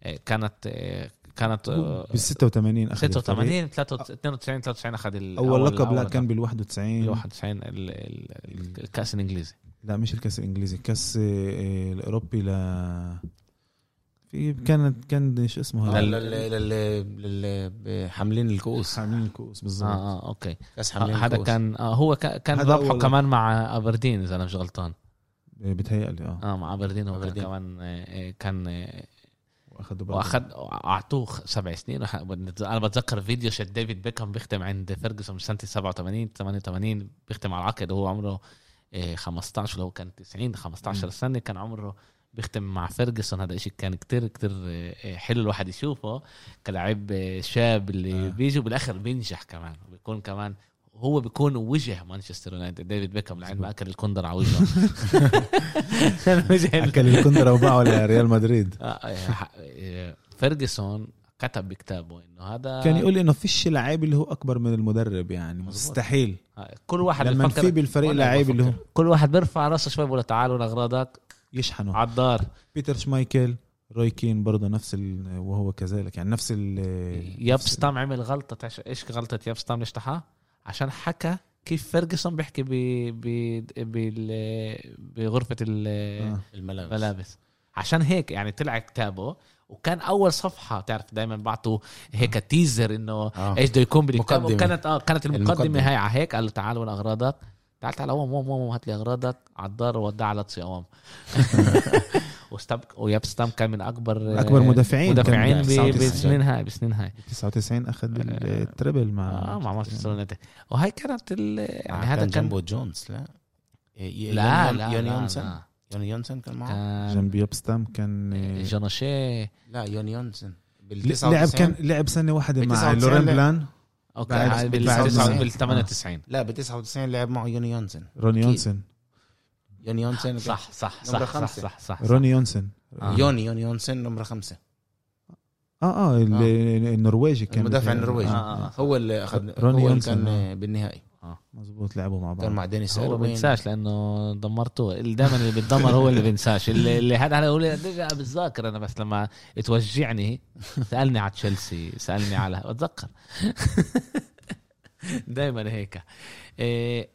إيه، كانت إيه، كانت آه، بال 86 أخذ الفريق. 86 93 92 اخذ ال- أول لقب لا كان بال 91 ال 91 ال- ال- ال- الكأس الإنجليزي. لا مش الكأس الإنجليزي الكاس آه، الأوروبي ل في كانت كان شو اسمه آه، هذا لل... لل... لل... حاملين الكؤوس. حاملين الكؤوس بالضبط. آه آه أوكي. كأس حاملين هذا كان آه هو كا- كان ربحه أول- كمان مع ابردين إذا أنا مش غلطان. بتهيألي آه. آه مع ابردين هو كان أبردين. كمان آه، آه، كان آه، واخذوا برضه. واخذ أعطوه سبع سنين. وح- أنا بتذكر فيديو شت ديفيد بيكهام بيختم عند فيرجسون سنة 87 88 بيختم على العقد. وهو عمره آه، 15 لو كان 90 15 سنة. كان عمره بيختم مع فيرجسون. هذا إشي كان كتير كتير آه، حلو الواحد يشوفه. كلاعب آه، شاب اللي آه. بيجي وبالآخر بينجح كمان. بيكون كمان هو بيكون وجه مانشستر يونايتد. ديفيد بيكهام لعين ما أكل الكندرة على وجهه. وجه أكل الكندرة وباعوا لريال مدريد. آه، آه، آه، فيرجسون كتب بكتابه إنه هذا كان يقول إنه فيش لعيب اللي هو أكبر من المدرب يعني. مستحيل. كل واحد لما في بالفريق لعيب اللي هو. كل واحد بيرفع راسه شوي بقول تعالوا لاغراضك يشحنه. على الدار بيتر شمايكل روي كين برضه نفس ال... وهو كذلك يعني نفس ال ياب ستام عمل غلطة تعش... إيش غلطة ياب ستام ليش تحا عشان حكى كيف فيرجسون بيحكي ب... ب... بال... بغرفة آه. الملابس الملابس عشان هيك يعني طلع كتابه وكان أول صفحة تعرف دائما بعطوا هيك teaser إنه آه. إيش بده يكون بالكتاب. وكانت آه كانت المقدمة, المقدمة. هاي على هيك قال له تعال وين أغراضك تعال تعال قوم قوم قوم هات لي أغراضك على الدار وودع على قوام وستام وياب ستام كان من أكبر أكبر مدافعين مدافعين كان ب- 99. بسنين هاي بسنين هاي. 99 أخذ التربل مع آه مع مانشستر يونايتد. وهي كانت ال- يعني هذا كان جنبه جونز لا؟ لا يون- لا لا, يونسن لا. يون يونسن كان معه؟ جنب يوبستام كان جوناشي لا يون يونسن بال لعب 99 كان لعب سنة واحدة مع 99 لورين. بلان. أوكي بال بعد- 99 آه. بال 98 لا ب 99 لعب معه يون يونسن روني. يونسن يون يونسن صح صح صح صح خمسة. صح صح. روني يونسن. آه. يوني يون يونسن نمرة خمسة. آه آه ال- النرويجي كان المدافع. النرويجي. آه، آه. هو اللي اخذ روني هو اللي يونسن، كان آه. بالنهائي. مزبوط لعبوا مع بعض. كان مع دينيس هو. بينساش لأنه دمرته دائما اللي بيتدمر هو اللي بينساش. اللي, اللي هذا أنا أقول بالذاكرة أنا بس لما توجعني سألني على تشيلسي سألني على بتذكر دائما هيك. إيه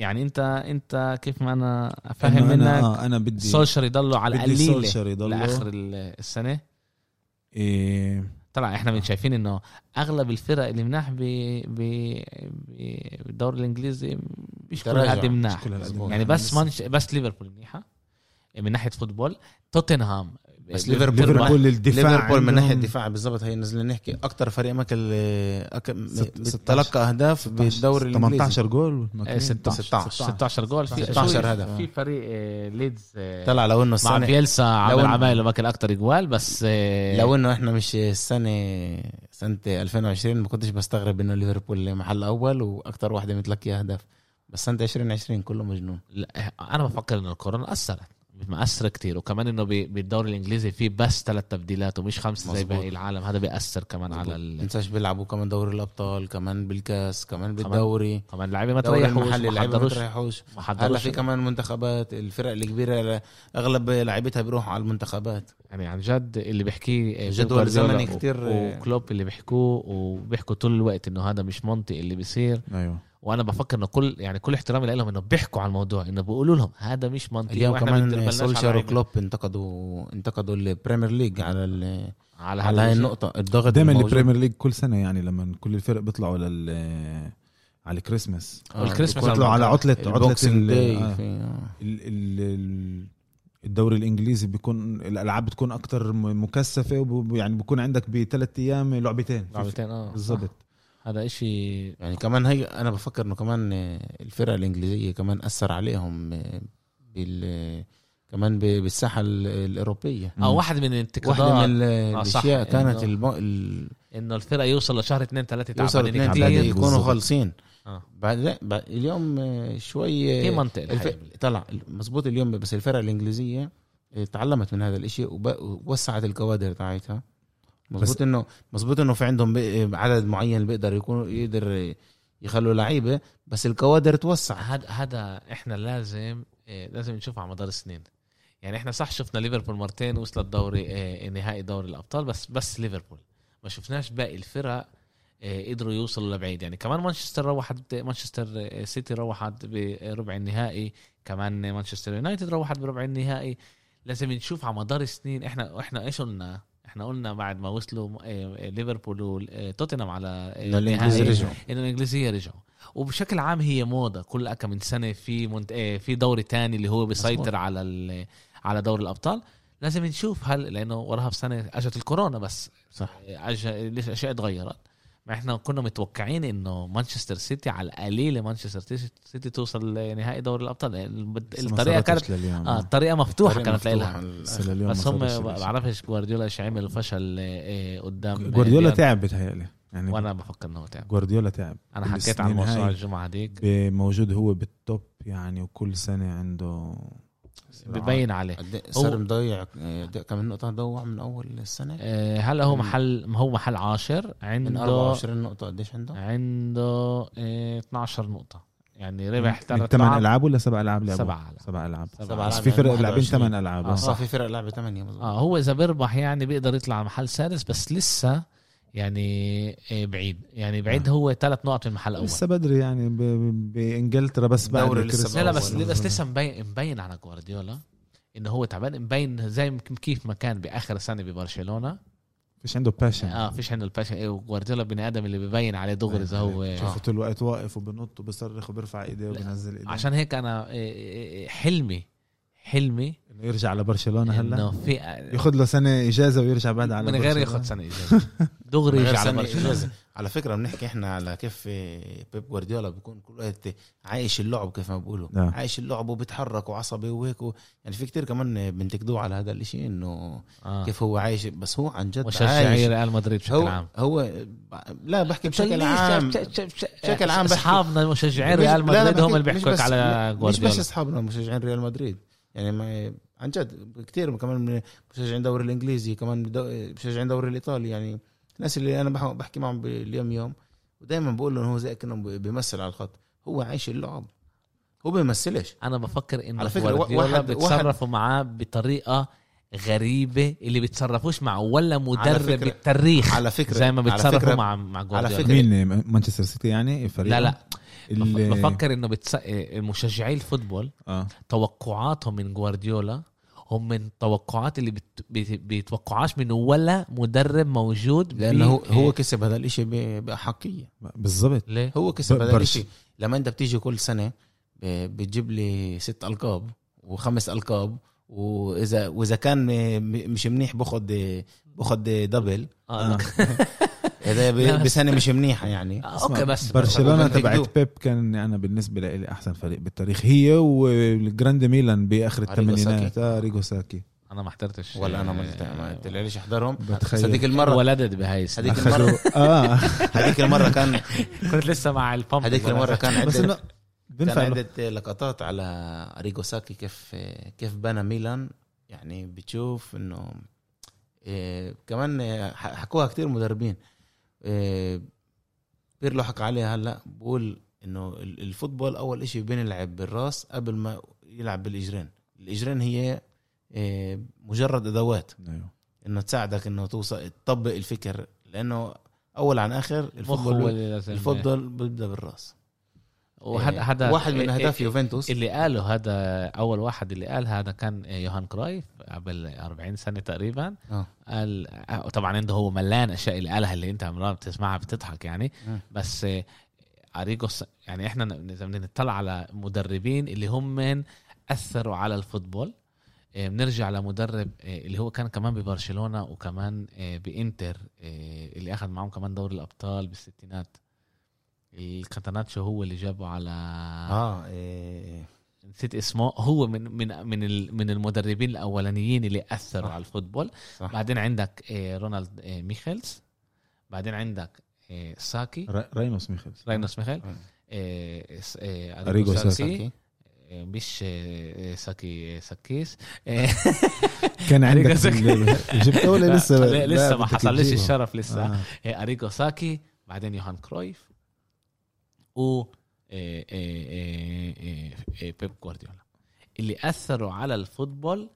يعني انت انت كيف ما أنا افهم منك أنا آه أنا بدي سولشر يضلوا على القليلة لآخر ال- السنة إيه طلع إحنا شايفين إنه أغلب الفرق اللي مناح ب بالدوري الإنجليزي مش كل مناح هالقد مظبوط. يعني بس. منش بس ليفربول منيحة من ناحية football توتنهام بس ليفربول ليفربول الدفاع ليفربول من ناحية الدفاع بالضبط. هي نزلنا نحكي أكثر فريق ماكل أك... ست- 16. تلقى أهداف بالدوري الإنجليزي. 18 جول؟ آه، 16 16. 16 جول في 16 شو- هدف. في فريق آه، ليدز آه، طلع لو إنه مع السنة بيلسا عمل عمايله ماكل أكتر جوال بس آه، لو إنه إحنا مش السنة سنة 2020 ما كنتش بستغرب إنه ليفربول محل أول وأكثر واحدة متلقية أهداف. بس سنة 2020 كله مجنون. لا أنا بفكر انه الكورونا أثرت. مأثرة كتير. وكمان إنه بالدوري الإنجليزي في بس ثلاث تبديلات ومش خمسة زي. باقي العالم. هذا بيأثر كمان على ال... تنساش بيلعبوا كمان دوري الأبطال كمان بالكاس كمان بالدوري. كمان اللعيبه ما تريحوش ما اللعيبه ما حضروش تريحوش. هلا في كمان منتخبات الفرق الكبيرة أغلب لعيبتها بيروحوا على المنتخبات. يعني عن جد اللي بيحكيه جدول زمني كتير- وكلوب اللي بيحكوه وبيحكوا طول الوقت إنه هذا مش منطقي اللي بيصير. أيوه. وأنا بفكر إنه كل يعني كل احترامي لهم إنه بيحكوا على الموضوع إنه بيقولوا لهم هذا مش منطقي اليوم كمان سولشار. وكلوب انتقدوا انتقدوا البريمير ليج على ال- على على هاي النقطة الضغط دائما الموجود. البريمير ليج كل سنة يعني لما كل الفرق بيطلعوا لل على الكريسماس آه، والكريسماس بيطلعوا على عطله عطله ال- آه. في- آه. ال- ال- ال- الدوري الإنجليزي بيكون الألعاب بتكون أكتر مكثفة وب- يعني بيكون عندك بثلاث أيام لعبتين لعبتين آه بالضبط هذا إشي يعني كمان هي أنا بفكر إنه كمان الفرق الإنجليزية كمان أثر عليهم بال كمان بالساحة ال- الأوروبية آه واحد من الانتقادات واحدة من آه، الأشياء كانت إنه- الم... ال... إنه الفرقه يوصل لشهر اثنين ثلاثة يوصل تعبانين اثنين كتير ثلاثة كتير. يكونوا بالضبط. خالصين آه. بعد لا بعد اليوم آه، شوي في منطق الف... طلع مزبوط اليوم بس الفرق الإنجليزية آه، تعلمت من هذا الإشي. ووسعت الكوادر تاعتها مزبوط انه مزبوط إنه في عندهم عدد معين بيقدر يكون يقدر يخلوا لعيبة بس الكوادر توسع. هذا هذا إحنا لازم إيه، لازم نشوفه على مدار السنين. يعني إحنا صح شفنا ليفربول مرتين وصلت دوري إيه، نهائي دوري الأبطال بس بس ليفربول. ما شفناش باقي الفرق إيه، قدروا يوصلوا لبعيد. يعني كمان مانشستر روحت مانشستر سيتي روحت بربع النهائي. كمان مانشستر يونايتد روحت بربع النهائي. لازم نشوف على مدار السنين إحنا إحنا إيش قلنا؟ إحنا قلنا بعد ما وصلوا إيه، ليفربول وتوتنهام على إيه، إنه الإنجليزي رجعوا. إنه الإنجليزية رجعوا. وبشكل عام هي موضة. كل كم من سنة في منت... آه، في دوري تاني اللي هو بيسيطر. على ال... على دوري الأبطال. لازم نشوف هل لأنه وراها بسنه اجت الكورونا بس. صح. اجى ليش أشياء تغيرت ما إحنا كنا متوقعين انه مانشستر سيتي على القليله مانشستر سيتي توصل لنهائي دوري الأبطال. ما الطريقة كانت آه الطريقة مفتوحة كانت لها مفتوحة. بس هم ما. بعرفش جوارديولا إيش عمل فشل آه، قدام جوارديولا بيرن. تعب بتهيألي يعني وأنا بفكر إنه تعب. جوارديولا تعب. أنا حكيت عن موضوع الجمعة هذيك موجود هو بالتوب يعني وكل سنة عنده ببين عليه. قد صار مضيع كم نقطة ضوع من أول السنة؟ آه، هلا هو من- محل هو محل عاشر؟ من عنده 24 نقطة قديش عنده؟ عنده آه، 12 نقطة. يعني ربح من ثلاث ثمان ألعاب ولا سبع ألعاب لعبوا؟ سبعة سبع ألعاب. سبعة سبعة بس ألعاب في فرق يعني لاعبين 21. ثمان ألعاب. آه. صح في فرق 8 مظبوط. آه هو إذا بيربح يعني بيقدر يطلع على محل سادس بس لسه يعني آه، بعيد. يعني بعيد هو ثلاث نقط من المحل الأول. لسه بدري يعني ب- ب- بإنجلترا بس بعد لسه لا لا بس أول. بس لسه مبين مبين على جوارديولا إنه هو تعبان. مبين زي كيف ما كان بآخر سنه ببرشلونة. فيش عنده passion آه فيش عنده ال passion إيه، وجوارديولا بني آدم اللي ببين عليه دغري إذا هو شوفه طول الوقت واقف وبنط وبصرخ وبيرفع إيديه وبينزل إيديه. عشان هيك أنا حلمي حلمي إنه يرجع على برشلونه إنه هلا في ياخذ له سنة إجازة ويرجع بعد على من غير. ياخذ سنة إجازة. دغري يرجع على برشلونه إجازة. على فكرة بنحكي إحنا على كيف بيب جوارديولا بيكون كل وقت عايش اللعب كيف ما بيقولوا. نعم. عايش اللعب وبيتحرك وعصبي وهيك و... يعني في كتير كمان بنتقدوه على هذا الإشي إنه آه. كيف هو عايش. بس هو عن جد مشجعي عايش. ريال مدريد بشكل هو عام. هو لا بحكي بشكل عام. بشكل عام بحكي- اصحابنا مشجعين مش- ريال مدريد هم اللي بيحكوا على مش بس جوارديولا. أصحابنا مشجعين ريال مدريد. يعني ما عن جد كثير كمان من مشجعين الدوري الإنجليزي كمان مشجعين الدوري الإيطالي يعني الناس اللي أنا بح- بحكي معهم اليوم يوم ودائما بقول له إنه هو زي كانه بيمثل على الخط. هو عايش اللعب. هو بيمثلش. أنا بفكر إنه على فكرة، جوارديولا واحد- بيتصرفوا معاه بطريقة غريبة اللي بيتصرفوش مع ولا مدرب بالتاريخ على فكره زي ما بيتصرفوا مع مع جوارديولا. مين مانشستر سيتي يعني؟ فريق لا لا. اللي بفكر إنه بتص... مشجعي الفوتبول آه. توقعاتهم من جوارديولا هم من توقعات اللي بت... بت... بيتوقعوهاش من ولا مدرب موجود لأنه هو هو كسب هذا الإشي ب- باحقيه بالضبط. ليه؟ هو كسب ب- هذا برش. الإشي. لما أنت بتيجي كل سنة ب- بتجيب لي ست ألقاب وخمس ألقاب واذا وإذا كان م- مش منيح باخد باخد دبل آه. بس- بسنة مش منيحة يعني. آه، okay بس برشلونة تبعت بيب كان أنا بالنسبة لي أحسن فريق بالتاريخ. هي وال grand ميلان بآخر أريجو الثمانينات. أريجو ساكي. أنا ما حضرتش ولا أنا ما آه، طلعليش احضرهم. بس هذيك المرة. ولدت بهاي هذيك المرة. آه. هذيك المرة كان كنت لسه مع البامبرز هذيك المرة كان بس عدة إنه كان. عدة لقطات على اريجو ساكي كيف كيف بنى ميلان. يعني بتشوف إنه إيه كمان ح- حكوها كتير مدربين. إيه بيرلو حكى عليها هلأ بقول إنه ال- ال football أول إشي بينلعب بالراس قبل ما يلعب بالإجرين. الإجرين هي إيه مجرد أدوات. أيوه. إنه تساعدك إنه توصل تطبق الفكر. لأنه أول عن آخر ال football ال football بيبدأ بالراس. وهذا إيه، هذا واحد من إيه، أهداف إيه، يوفنتوس. اللي قاله هذا أول واحد اللي قال هذا كان يوهان كرايف قبل 40 سنة تقريبا. آه. قال آه، طبعا عنده هو ملان أشياء اللي قالها اللي أنت عمران بتسمعها بتضحك يعني. مم. بس آه، اريجوس يعني إحنا بدنا نطلع على مدربين اللي هم من أثروا على ال football آه، بنرجع لمدرب آه، اللي هو كان كمان ببرشلونة وكمان آه، بإنتر آه، اللي أخذ معهم كمان دوري الأبطال بالستينات. الكاتيناتشو هو اللي جابه على آه إيه. نسيت اسمه. هو من من من من المدربين الأولانيين اللي أثروا صح. على ال football. صح. بعدين عندك آه، رونالد آه، ميخيلز. بعدين عندك آه، ساكي. راينوس ميخيلز. راينوس ميخيل. آه. أريجو ساكي. مش ساكي ساكيس. كان عندك جبته ولا لسه؟ لسه ما حصلش. الشرف لسه. آه، اريجو ساكي بعدين يوهان كرويف. و آه، آه، آه، آه، آه، بيب جوارديولا اللي أثروا على ال football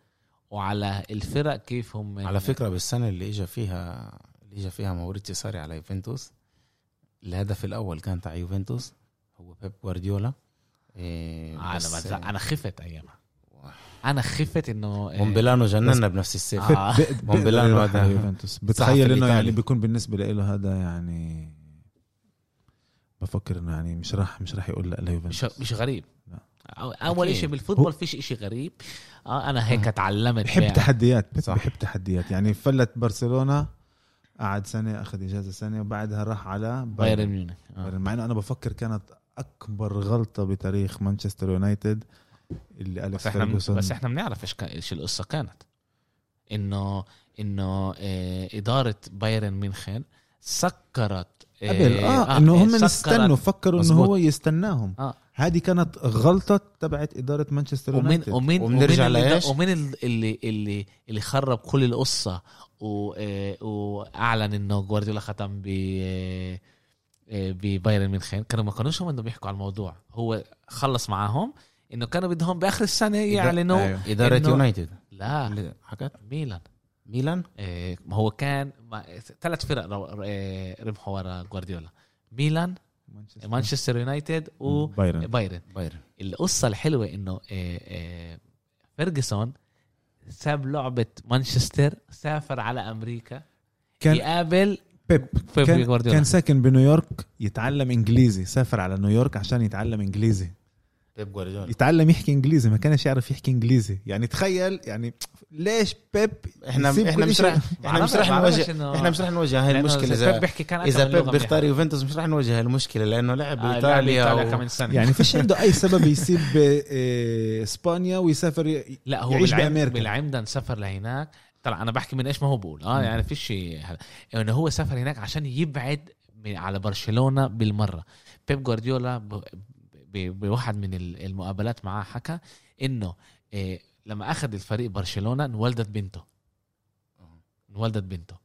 وعلى الفرق كيف هم على فكرة بالسنة اللي اجى فيها اللي اجى فيها موريتسيو ساري على يوفنتوس الهدف الأول كان تاع يوفنتوس هو بيب جوارديولا إيه أنا بس- بتز... أنا خفت أيامها. أنا خفت إنه آه، مونبيلانو جننا بنفس السيف. آه. على يوفنتوس. بتخيل إنه يعني. بيكون بالنسبة له هذا يعني بفكر إنه يعني مش راح مش راح يقول لا ليوفنتوس مش غريب لا. أول. شيء بال football فيش إشي غريب آه أنا هيك آه. تعلمت بحب بقى. تحديات صح. بحب تحديات يعني فلت برشلونة قعد سنة أخذ إجازة سنة وبعدها راح على بايرن ميونخ آه. مع إنه أنا بفكر كانت أكبر غلطة بتاريخ مانشستر يونايتد اللي اليكس بس إحنا بس إحنا بنعرف إيش كان- إيش القصة كانت انه إنه آه إدارة بايرن ميونخن سكرت قبل. آه, انه هم سكرت- استنوا فكروا إنه. هو يستناهم. آه. هذه كانت غلطة تبعت إدارة مانشستر ومان يونايتد. ومن وبنرجع ومن اللي, لإيش؟ ومن ال- اللي اللي اللي خرب كل القصة. آه، وأعلن إنه جوارديولا ختم ب آه، آه، ببايرن ميونخ كانوا ما كانوش هم بدهم يحكوا على الموضوع. هو خلص معاهم إنه كانوا بدهم بآخر السنة يعلنوا أيوه. إدارة إنه- يونايتد. لا. حكت؟ ميلان. ميلان؟ آه، ما هو كان ثلاث فرق ربحوا ورا جوارديولا. ميلان مانشستر. يونايتد بايرن. وبايرن بايرن. القصة الحلوة إنه آه، آه، فيرجسون ساب لعبة مانشستر سافر على أمريكا كان يقابل بيب بيب كان. كان ساكن بنيويورك يتعلم إنجليزي سافر على نيويورك عشان يتعلم إنجليزي. بيب جوارديولا. يتعلم يحكي انجليزي ما كانش يعرف يحكي انجليزي. يعني تخيل يعني ليش بيب إحنا إحنا مش؟ رح إحنا مش رح نواجه إحنا مش رح نواجه هاي المشكلة. بيب اذا بيحكي كان إذا بيب لغة بيختار. يوفنتوس مش رح نواجه هاي المشكلة لأنه لعب آه، و... كمان سنة. يعني فيش عنده أي سبب يسيب آه، إسبانيا ويسافر ي- لا هو يعيش بالعم بأمريكا. بالعمدن سافر لهناك. طلع أنا بحكي من إيش ما هو بقول. آه يعني فيش شيء هذا. إنه هو سافر هناك عشان يبعد من على برشلونة بالمرة. بيب جوارديولا بواحد من ال- المقابلات معاه حكى إنه إيه لما أخذ الفريق برشلونة انولدت بنته. انولدت بنته.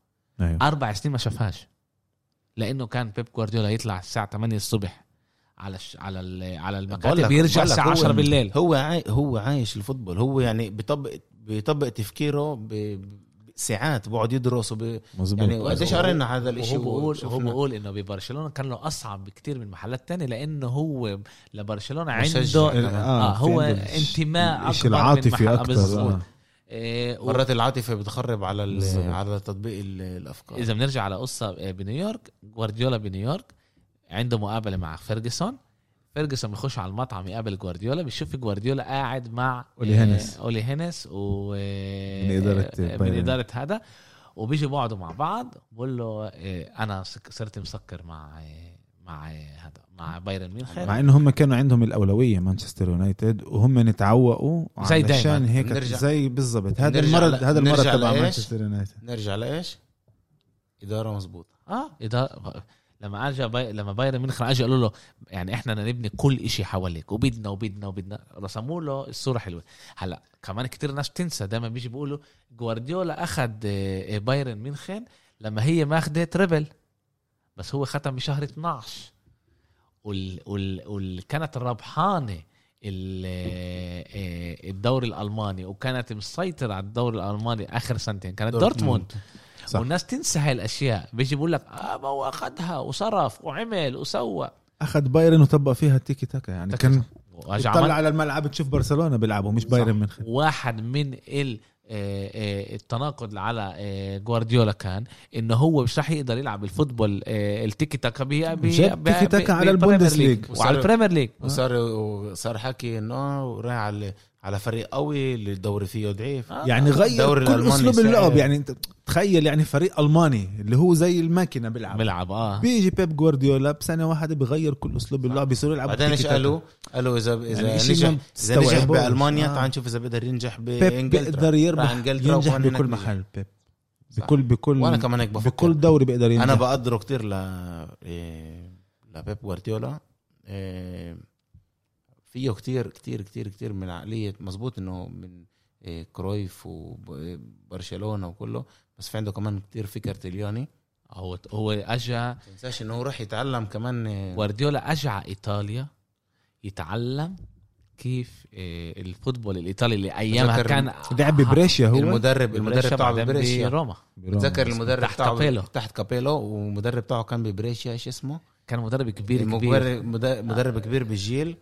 أيوه. أربع سنين ما شافهاش. لأنه كان بيب جوارديولا يطلع الساعة 8 الصبح على الش... على ال... على المكاتب بيرجع الساعة هو- 10 بالليل. هو عاي... هو عايش الفوتبول. هو يعني بيطبق بيطبق تفكيره ب... ساعات بقعد يدرس وب... مظبوط يعني قديش قرينا هذا الإشي وهو بقول هو. بقول إنه ببرشلونة كان له أصعب بكتير من محلات تانية لأنه هو لبرشلونة. عنده آه، آه هو في عنده انتماء الشيء أكبر العاطفي من أكثر. آه. إيه و- مرات العاطفة بتخرب على. على تطبيق ال... الأفكار إذا بنرجع على قصة آه، بنيويورك جوارديولا بنيويورك عنده مقابلة مع فيرجسون فيرجسون بيخش على المطعم يقابل جوارديولا بيشوف جوارديولا قاعد مع أولي آه، هونيس. أولي هونيس و من إدارة آه، من. إدارة هذا وبيجي بيقعدوا مع بعض بقول له آه، أنا صرت مسكر مع آه، مع آه، هذا مع بايرن ميونخ مع إنه هم كانوا عندهم الأولوية مانشستر يونايتد وهم نتعوقوا زي دايماً. علشان هيك بنرجع- زي بالضبط هذا المرض هذا المرض تبع لإيش؟ مانشستر يونايتد نرجع لإيش؟ إدارة مزبوطه آه إذا لما اجى باي... لما بايرن ميونخ اجى قالوا له يعني إحنا بدنا نبني كل إشي حواليك وبدنا وبدنا وبدنا. رسموا له الصورة حلوة. هلأ كمان كتير ناس بتنسى دائما بيجي بيقولوا جوارديولا أخذ آه، بايرن ميونخن لما هي ماخذه treble بس هو ختم بشهر 12 وال... وال... وال... كانت ربحانه ال- آه، الدوري الألماني وكانت مسيطرة على الدوري الألماني آخر سنتين. كانت دورتموند. صح. والناس تنسى هاي الأشياء بيجي بيقول لك آه ما هو أخذها وصرف وعمل وسوى أخذ بايرن وطبق فيها التيكي تاكا يعني كان وأجا طلع على الملعب تشوف برشلونة بيلعبوا مش بايرن صح. ميونخ واحد من ال آه، آه، التناقض على آه، جوارديولا كان إنه هو مش راح يقدر يلعب ال football التيكي تاكا بي- تيكي تاكا على البوندس ليج. وعلى البريمير ليج وصار وصار حكي إنه وراح على على فريق قوي اللي الدوري فيه ضعيف آه. يعني غير كل أسلوب. اللعب يعني انت تخيل يعني فريق ألماني اللي هو زي الماكينة بيلعب بيلعب آه بيجي بيب جوارديولا بسنة واحدة بغير كل أسلوب اللعب بيصيروا يلعبوا بعدين إيش. قالوا؟ قالوا اذا إذا يعني نجح إذا نجح. بألمانيا آه. تعال نشوف إذا بيقدر ينجح بيب بانجلترا بيقدر يربح إنجلترا ينجح بكل بينجح. محل بيب. بكل بكل وأنا كمان هيك بفكر بكل دوري بيقدر ينجح أنا بقدره كتير ل إيه، لبيب جوارديولا إيه، فيه كتير كتير كتير كتير من عقلية مزبوط إنه من إيه، كرويف وبرشلونة وكله بس في عنده كمان كتير فكر تلياني. هو هو اجى تنساش إنه هو راح يتعلم كمان جوارديولا اجى على إيطاليا يتعلم كيف آه، ال football الإيطالي اللي أيامها كان لعب ببريشيا هو. المدرب المدرب بتاعه ببريشيا بروما. بتذكر المدرب تحت بتاعه كابيلو. تحت كابيلو والمدرب بتاعه كان ببريشيا إيش اسمه؟ كان مدرب كبير كبير. مدرب كبير بالجيل.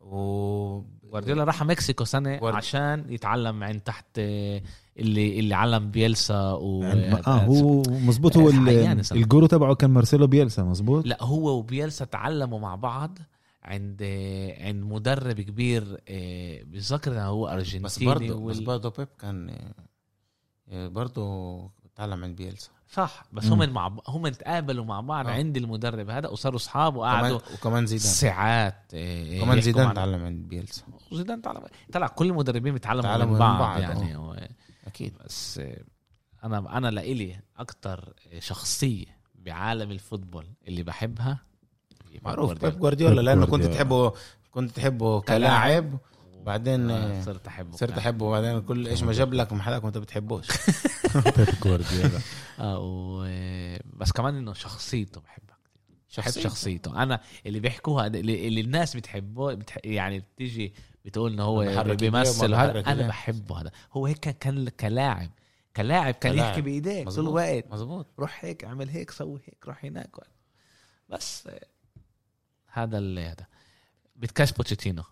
و جوارديولا راح مكسيكو سنة جوارد- عشان يتعلم عند تحت آه، اللي اللي علم بيلسا و يعني آه هو مزبوط هو صراحة. ال guru تبعه كان مارسيلو بيلسا مزبوط لا هو وبيلسا تعلموا مع بعض عند آه، عند مدرب كبير آه، بتذكر إنه هو بس أرجنتيني برضه بس وال... برضه بيب كان آه، برضه تعلم عند بيلسا. صح بس. هم مع ب- هم تقابلوا مع بعض آه. عند المدرب هذا وصاروا اصحاب وقعدوا وكمان زيدان ساعات آه، كمان زيدان تعلم عند بيلسا زيدان تعلم طلع كل المدربين بيتعلموا تعلموا من من بعض, بعض، يعني و... أكيد بس آه، أنا أنا لإلي أكتر شخصية بعالم الفوتبول اللي بحبها معروف. بيب جوارديولا لأنه كنت. تحبه كنت تحبه كلاعب وبعدين آه، آه، صرت أحبه صرت أحبه. وبعدين كل إيش ما جاب لك محلك وانت بتحبوش. بيب جوارديولا. آه و... بس كمان إنه شخصيته بحبها بحب شخصيته؟ أنا اللي بيحكوها اللي, الناس بتحبه بتح... يعني بتيجي بتقول إنه هو بيمثل أنا. بحبه هذا. هو هيك كان كلاعب. كلاعب كان كلاعب. يحكي بايديه طول مظبوط. الوقت. مزبوط روح هيك اعمل هيك سوي هيك روح هناك. بس آه، هذا اللي هذا. بتكاش بوتشيتينو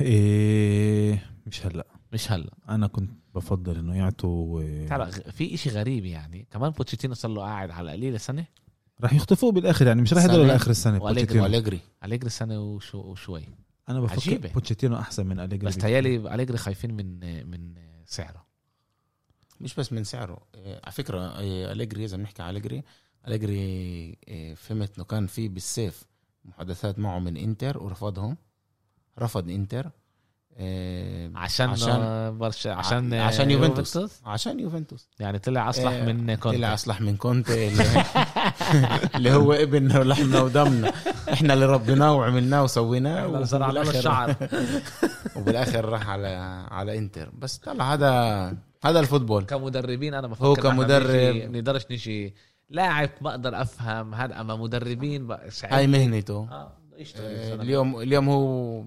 إيه مش هلأ. مش هلأ. أنا كنت بفضل إنه يعطوا آه، تعرف في إشي غريب يعني. كمان بوتشيتينو صار له قاعد على قليلة سنة. راح يخطفوه بالآخر يعني مش راح يضلوا لآخر السنة. بوتشيتينو. وأليجري. أليجري سنة وشو وشوي. أنا بفكر عجيبة. بوتشيتينو أحسن من أليجري بس تهيالي أليجري خايفين من من سعره. مش بس من سعره. إيه، على فكرة إيه، أليجري إذا بنحكي على أليجري أليجري إيه، فهمت إنه كان في بالصيف محادثات معه من إنتر ورفضهم. رفض إنتر إيه، عشان عشان- برشا عشان عشان يوفنتوس. عشان يوفنتوس. يعني طلع أصلح آه، من كونتي. طلع أصلح من كونتي اللي, هو ابننا ولحمنا ودمنا. إحنا اللي ربيناه وعملناه وسويناه زرعنا له الشعر وبالآخر راح على على إنتر. بس طلع هذا هذا الفوتبول. كمدربين أنا بفكر هو كمدرب- بنيجي- بنقدرش نجي. لاعب بقدر أفهم. هذا أما مدربين. هاي مهنته. يشتغل آه، السنة اليوم اليوم هو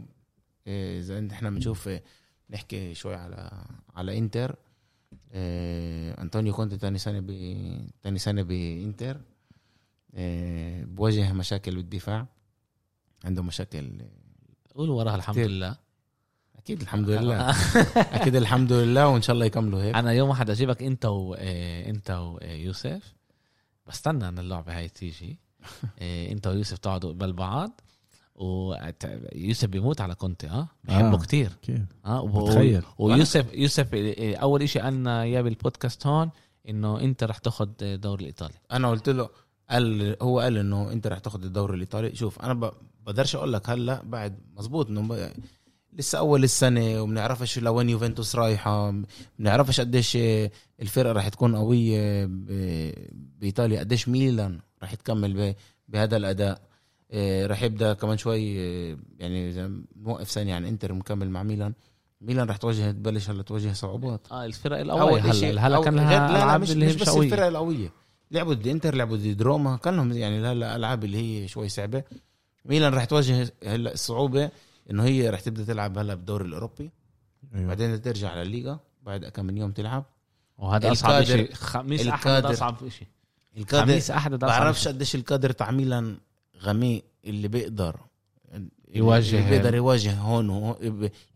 آه، اذا إحنا بنشوف آه، نحكي شوي على على إنتر. آه، أنطونيو كونتي ثاني سنه ب ثاني سنه بانتر بواجه مشاكل بالدفاع. عنده مشاكل قول وراها الحمد كتير. لله. أكيد الحمد لله. أكيد الحمد لله وإن شاء الله يكملوا هيك. أنا يوم واحد أجيبك أنت و أنت ويوسف بستنى ان اللعبة هاي تيجي. أنت ويوسف تقعدوا قبل بعض. ويوسف بيموت على كونتي آه بحبه آه. كتير. كيف آه و- بتخيل. ويوسف يوسف آه، أول إشي قالنا إياه بالبودكاست هون إنه أنت رح تاخذ الدوري الإيطالي. أنا قلت له قال هو قال إنه أنت رح تاخذ الدوري الإيطالي. شوف أنا ب- بقدرش أقول لك هلأ بعد مزبوط إنه ب- لسه أول السنة وبنعرفش لوين يوفنتوس رايحة بنعرفش قديش الفرقة رح تكون قوية ب- بإيطاليا قديش ميلان رح تكمل ب- بهذا الأداء. إيه، رح يبدأ كمان شوي إيه، يعني إذا نوقف ثانية عن إنتر مكمل مع ميلان. ميلان رح تواجه تبلش هلا تواجه صعوبات. آه الفرق القوية. اول هلا هلا كان لا لا ألعاب مش, مش بس قوية الفرق القوية. لعبوا ضد إنتر لعبوا ضد روما. كان لهم يعني هلا الالعاب اللي هي شوي صعبة. ميلان رح تواجه هلا الصعوبة إنه هي رح تبدأ تلعب هلا بالدوري الأوروبي. أيوة. بعدين ترجع على الليغا بعد كم من يوم تلعب. وهذا أصعب شيء خميس أحد أصعب شيء الكادر خميس أحد بعرفش. قديش الكادر تاع ميلان غميق اللي بيقدر يواجه- اللي بيقدر يواجه هون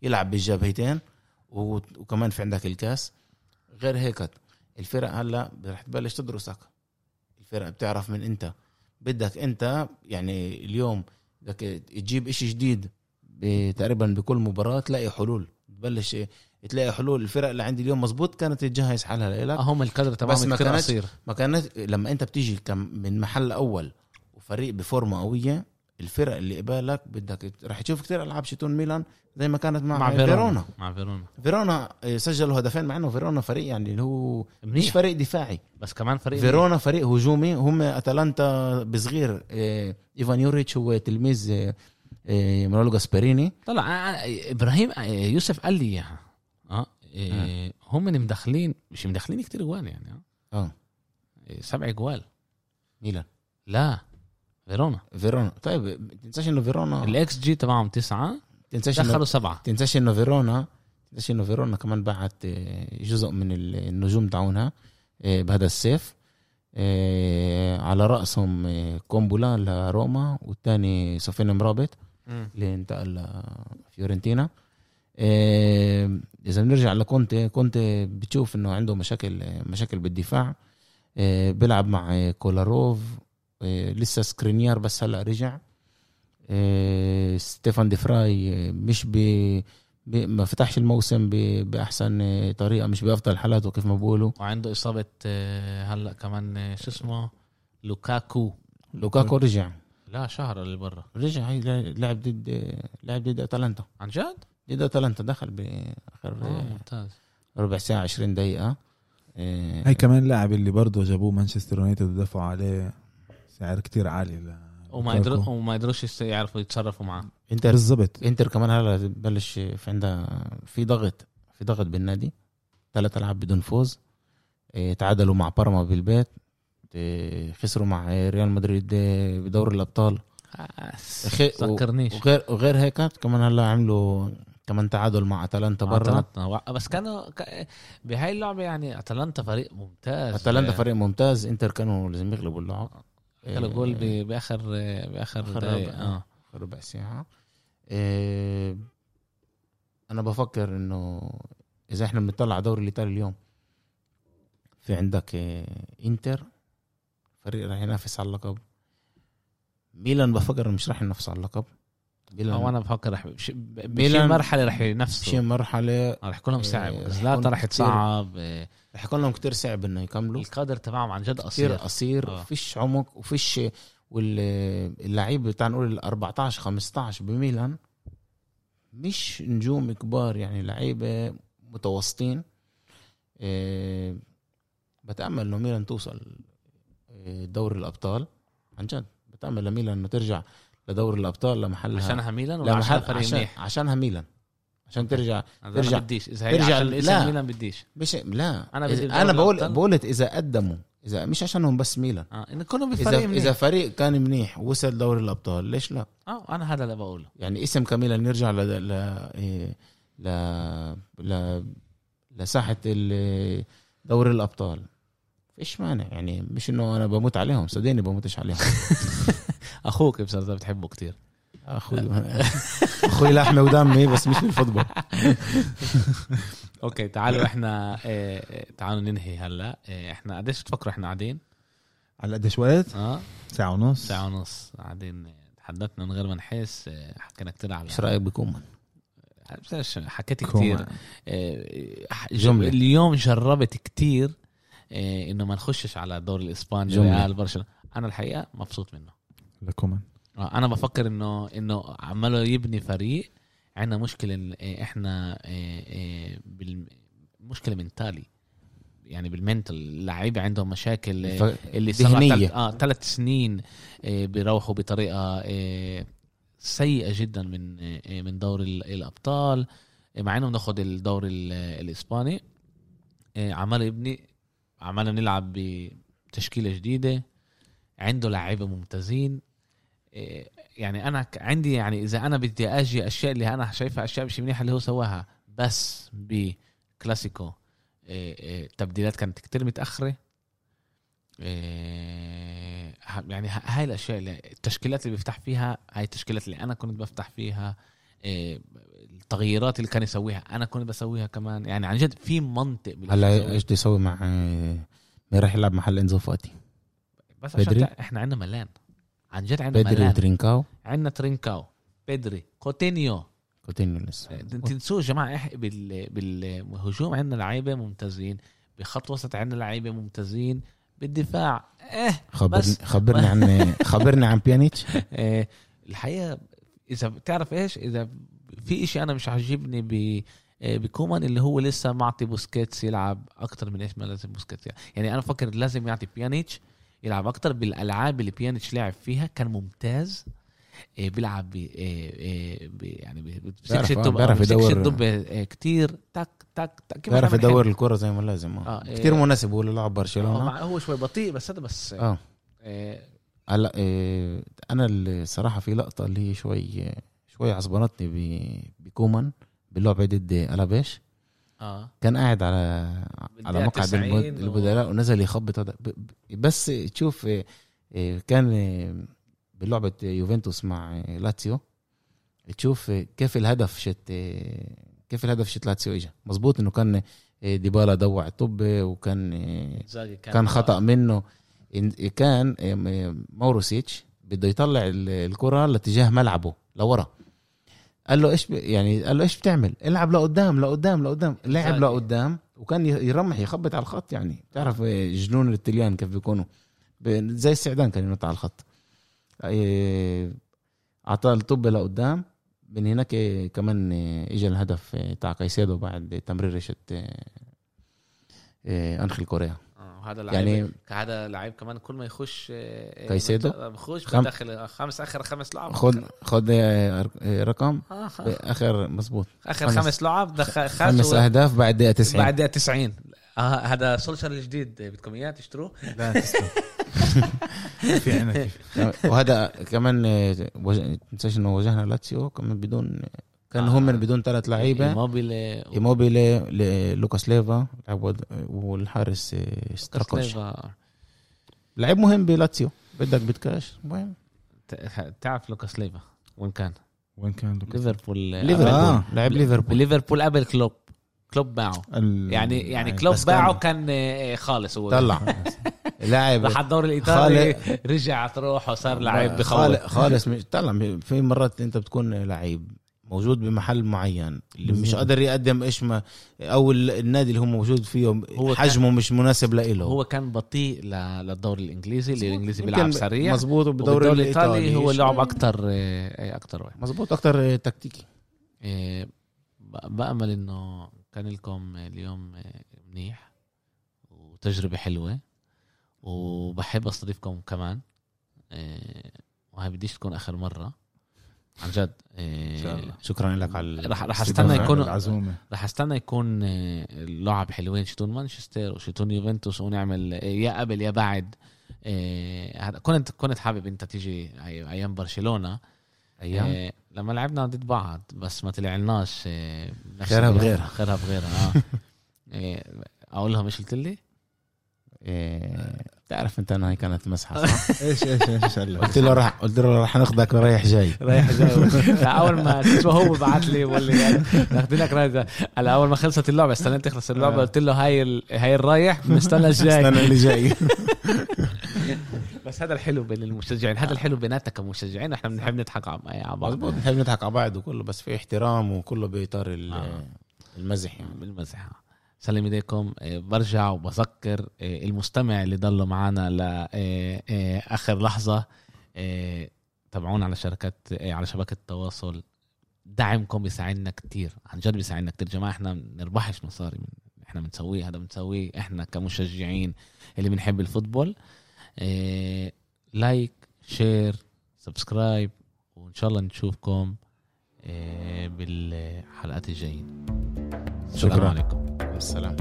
يلعب بالجبهتين وكمان في عندك الكاس. غير هيك الفرق هلا رح تبلش تدرسك الفرق بتعرف من إنت. بدك إنت يعني اليوم بدك تجيب إشي جديد تقريبا بكل مباراة تلاقي حلول. تبلش تلاقي حلول. الفرق اللي عندي اليوم مزبوط كانت تجهز حالها لك هم الكادر بس تبعهم ما كثير كانتش- قصير ما كانت لما إنت بتيجي من محل أول وفريق بفورمة قوية الفرق اللي قبالك بدك رح تشوف كتير ألعاب شتون ميلان زي ما كانت مع, مع فيرونا. فيرونا. مع فيرونا. فيرونا آه، سجلوا هدفين مع إنه فيرونا فريق يعني اللي هو مش منيح. فريق دفاعي. بس كمان فريق فيرونا فريق هجومي هم أتلانتا بصغير آه، إيفان يوريتش هو تلميذ آه، مانولو جاسبريني. طلع إبراهيم يوسف قال لي إياها. آه هم اللي مدخلين مش مدخلين كتير جوال يعني آه. سبع جوال. ميلان. لا. فيرونا. فيرونا. طيب تنساش إنه فيرونا الاكس جي تبعهم تسعة تنساش انه دخلوا سبعة. تنساش إنه فيرونا تنساش إنه فيرونا كمان بعت آه، جزء من النجوم تاعونها آه، بهذا الصيف آه، على رأسهم آه، كومبولا لروما والثاني سفيان امرابط اللي انتقل لفيورنتينا. إذا بنرجع لكونتي كونتي بتشوف إنه عنده مشاكل مشاكل بالدفاع. بيلعب مع كولاروف لسه سكرينيار بس هلا رجع. آه، ستيفان دي فراي آه، مش ب ما فتحش الموسم ب- بأحسن آه، طريقة مش بأفضل حالاته كيف ما بقولوا وعنده إصابة آه، هلا كمان آه، شو اسمه؟ لوكاكو. لوكاكو رجع. لا شهر اللي برا. رجع هي لعب ضد لعب ضد اتلانتا عن جد؟ ضد اتلانتا دخل باخر آه آه. ممتاز. ربع ساعة 20 دقيقة. آه، هاي كمان لاعب اللي برضه جابوه مانشستر يونايتد ودفعوا عليه. سعر كتير عالي ل- وما يدرو وما يدروش يست- يعرفوا يتصرفوا معاه. انتر. بالضبط. انتر كمان هلا ببلش في عندها في ضغط في ضغط بالنادي. ثلاث العاب بدون فوز. آه، تعادلوا مع بارما بالبيت. آه، خسروا مع ريال مدريد آه، بدوري الأبطال. أخي- تذكرنيش وغير وغير هيك كمان هلا عملوا كمان تعادل مع أتلانتا برا. أتلانتا. بس كانوا ك- بهاي اللعبة يعني أتلانتا فريق ممتاز. أتلانتا فريق ممتاز. إنتر كانوا لازم يغلبوا اللعب. آه، جول ب- بآخر بآخر ربع. آه. ربع ساعة. إيه أنا بفكر إنه إذا إحنا بنطلع على الدوري الإيطالي اليوم في عندك آه، إنتر فريق راح ينافس على اللقب. ميلان بفكر مش راح ينافس على اللقب. ميلان أو أنا بفكر رح بش- ميلان- مرحلة رح ينافسوا. مرحلة رح يكون لهم صعب إيه، رح زلاتا رح كتير. يكون لهم كتير صعب إنه يكملوا. القدر تبعهم عن جد قصير. قصير. آه. فيش عمق وفيش واللعيبه بتاع نقول ال 14 15 بميلان مش نجوم كبار يعني لعيبة متوسطين. إيه، بتأمل إنه ميلان توصل إيه، دوري الأبطال. عن جد بتأمل لميلان إنه ترجع لدوري الأبطال لمحلها. عشانها ميلان ولا عشان فريق منيح؟ عشانها ميلان. عشان ترجع ترجع- بديش. إذا هي ترجع- عشان لا. ميلان بديش. مش لا. أنا بدي أنا بقول. بقولت إذا قدموا. إذا مش عشانهم بس ميلان. آه انه كلهم بفريق منيح. إذا فريق كان منيح وصل دوري الأبطال ليش لا؟ آه أنا هذا اللي بقوله. يعني إسم كميلان يرجع ل ل إيه، ل ل لساحة ال- دوري الأبطال. فيش مانع. يعني مش إنه أنا بموت عليهم. صدقني بموتش عليهم. أخوك بصراحه بتحبه كتير. أخوي. أخوي لحمة ودمي بس مش بال football. okay تعالوا إحنا آه، تعالوا ننهي هلأ. آه، إحنا قديش بتفكروا إحنا قاعدين؟ على قديش وقت؟ آه. ساعة ونص. ساعة ونص. قاعدين آه، تحدثنا من غير ما نحس. حكينا كتير على إيش رأيك بكم بس حكيت. كتير. جملة. اليوم جربت كتير إنه ما نخشش على الدوري الإسباني. ريال برشلونة. أنا الحقيقة مبسوط منه. لكومان. أنا بفكر إنه إنه عماله يبني فريق. عندنا مشكلة إن آه، إحنا آه، آه، بال- مشكلة منتالي يعني بالمنتل اللعيبة عندهم مشاكل آه، اللي صار. تلت آه ثلاث سنين آه، بيروحوا بطريقة آه، سيئة جدا من آه، من دوري ال- الأبطال. آه، مع إنه بناخد الدوري ال- الإسباني. آه، عمال يبني عمالنا نلعب بتشكيلة جديدة. عنده لعيبة ممتازين. آه، يعني أنا عندي يعني إذا أنا بدي أجي أشياء اللي أنا شايفها أشياء مش منيحة اللي هو سواها بس بكلاسيكو. آه، آه، تبديلات كانت كتير متأخرة. يعني هاي الأشياء اللي التشكيلات اللي بفتح فيها هاي التشكيلات اللي أنا كنت بفتح فيها التغييرات اللي كان يسويها أنا كنت بسويها كمان. يعني عن جد في منطق هلا. إيش بده يسوي مع مين راح يلعب محل إنزو فاتي بس عشان إحنا عندنا ملان. عن جد عندنا بدري وترينكاو. عندنا ترينكاو. بدري. كوتينيو. كوتينيو لسه. تنسوش يا جماعة بال... بالهجوم عندنا لعيبة ممتازين بخط وسط عندنا لعيبة ممتازين بالدفاع آه خبرني بس- خبرني عن خبرني عن بيانيتش آه، الحقيقة إذا بتعرف إيش إذا في إشي أنا مش عاجبني ب آه، بكومان اللي هو لسه معطي بوسكيتس يلعب أكتر من إيش ما لازم بوسكيتس. يعني أنا بفكر لازم يعطي بيانيتش يلعب أكتر بالألعاب اللي بيانيتش لعب فيها كان ممتاز آه، بيلعب ب آه، آه، يعني بيعرف- آه، يدور. الدب آه، كتير تك تك تك بيعرف. يدور الكرة زي ما لازم آه، آه. كثير مناسب هو للاعب هو برشلونة مع- هو شوي بطيء بس هذا بس آه آه، هلا إيه أنا الصراحة في لقطة اللي هي شوي شوي عصبنتني بكومان باللعبة ضد الابيش آه. كان قاعد على على مقعد 90 البد- و- البدلاء ونزل يخبط بس تشوف إيه، إيه، كان إيه، بلعبة يوفنتوس مع لاتسيو. تشوف كيف الهدف شت كيف الهدف شت لاتسيو اجى مزبوط إنه كان ديبالا ضوع الطابة وكان إنزاغي كان خطأ منه. كان ماروسيتش بده يطلع ال- الكرة لاتجاه ملعبه لورا. قال له إيش ب... يعني قال له إيش بتعمل؟ العب لقدام لقدام لقدام لعب. لقدام. وكان يرمح يخبط على الخط يعني. بتعرف إيه، جنون التليان كيف بيكونوا. زي السعدان كان ينط على الخط. إيه، أعطاه الطب لقدام. من هناك إيه، كمان اجى الهدف تاع كايسيدو بعد تمرير إيه، أنخيل كوريا. آه، هذا لعيب يعني هذا لعيب كمان كل ما يخش آه، كايسيدو؟ بت- بخش خم- بدخل خمس آخر خمس لعب. خد خد رقم؟ آه، آخر مزبوط آخر خمس- خمس لعب دخل خمس خمس أهداف بعد دقيقة 90 بعد دقيقة 90 آه هذا سولشر الجديد بدكم اياه تشتروه؟ لا تسلم. في عنا كيف وهذا كمان آه، وج- تنساش إنه واجهنا لاتسيو كمان بدون كان آه. هم بدون ثلاث لعيبة. موبيلي إيموبيلي ل- لوكاس ليفا والحارس آه، ستراكوش. لعيب مهم بلاتسيو. بدك بدكاش مهم. تعرف لوكاس ليفا وين كان؟ وين كان لوكاس؟ ليفربول ليفربول. آه. لعب ليفربول. ليفربول قبل كلوب. كلوب باعه ال- يعني يعني كلوب بس كان- باعه كان آه، خالص هو. طلع. لاعب. راح الدوري الإيطالي رجع تروح وصار لعيب بخوف. خالص خالص. مش طلع. في مرات أنت بتكون لعيب. موجود بمحل معين اللي مش بالظبط. قادر يقدم إيش ما أو ال- النادي اللي هو موجود فيه هو حجمه مش مناسب لإله. هو كان بطيء للدوري الإنجليزي اللي الانجليزي بيلعب سريع. مظبوط وبالدوري بالدوري الإيطالي هو لعب أكتر آه، أكتر واحد. مظبوط أكتر تكتيكي. آه، ب- بأمل إنه كان لكم اليوم آه، منيح وتجربة حلوة. وبحب أستضيفكم كمان آه، وهي بديش تكون آخر مرة. عن جد الله. شكرا لك على رح رح أستنى يكون العزومه رح أستنى يكون آه، اللعب حلوين شتون مانشستر وشتون يوفنتوس ونعمل آه، يا قبل يا بعد هذا كنت كنت حابب إنت تيجي أيام برشلونة أيام آه، لما لعبنا ضد بعض بس ما طلعناش آه، نفس خيرها. بغيرها. خيرها بغيرها آه آه، أقول لهم إيش قلت لي؟ إيه، بتعرف انت انها هي كانت مسحة صح؟ إيش إيش إيش قلت له راح قلت له راح ناخذك رايح جاي. رايح جاي. أول ما تسمع هو بعت لي بقول لي ناخذينك رايح هلا أول ما خلصت اللعبة استنيت تخلص اللعبة آه. قلت له هاي ال... هاي الرايح بنستنى الجاي. استنى اللي جاي. بس هذا الحلو بين المشجعين هذا الحلو بيناتنا كمشجعين إحنا بنحب نضحك على على بعض. مظبوط بنحب نضحك على بعض وكله بس في احترام وكله باطار آه. المزح يعني. بالمزح سلم ايديكم آه، برجع وبذكر آه، المستمع اللي ضلوا معنا لاخر لحظة آه، تابعونا على شركات على شبكة التواصل. دعمكم بيساعدنا كتير عن جد بيساعدنا كتير. جماعة إحنا ما بنربحش مصاري إحنا بنسويه هذا بنسويه. إحنا كمشجعين اللي بنحب ال football like share subscribe وإن شاء الله نشوفكم بالحلقات الجايين شكراً. عليكم. السلام.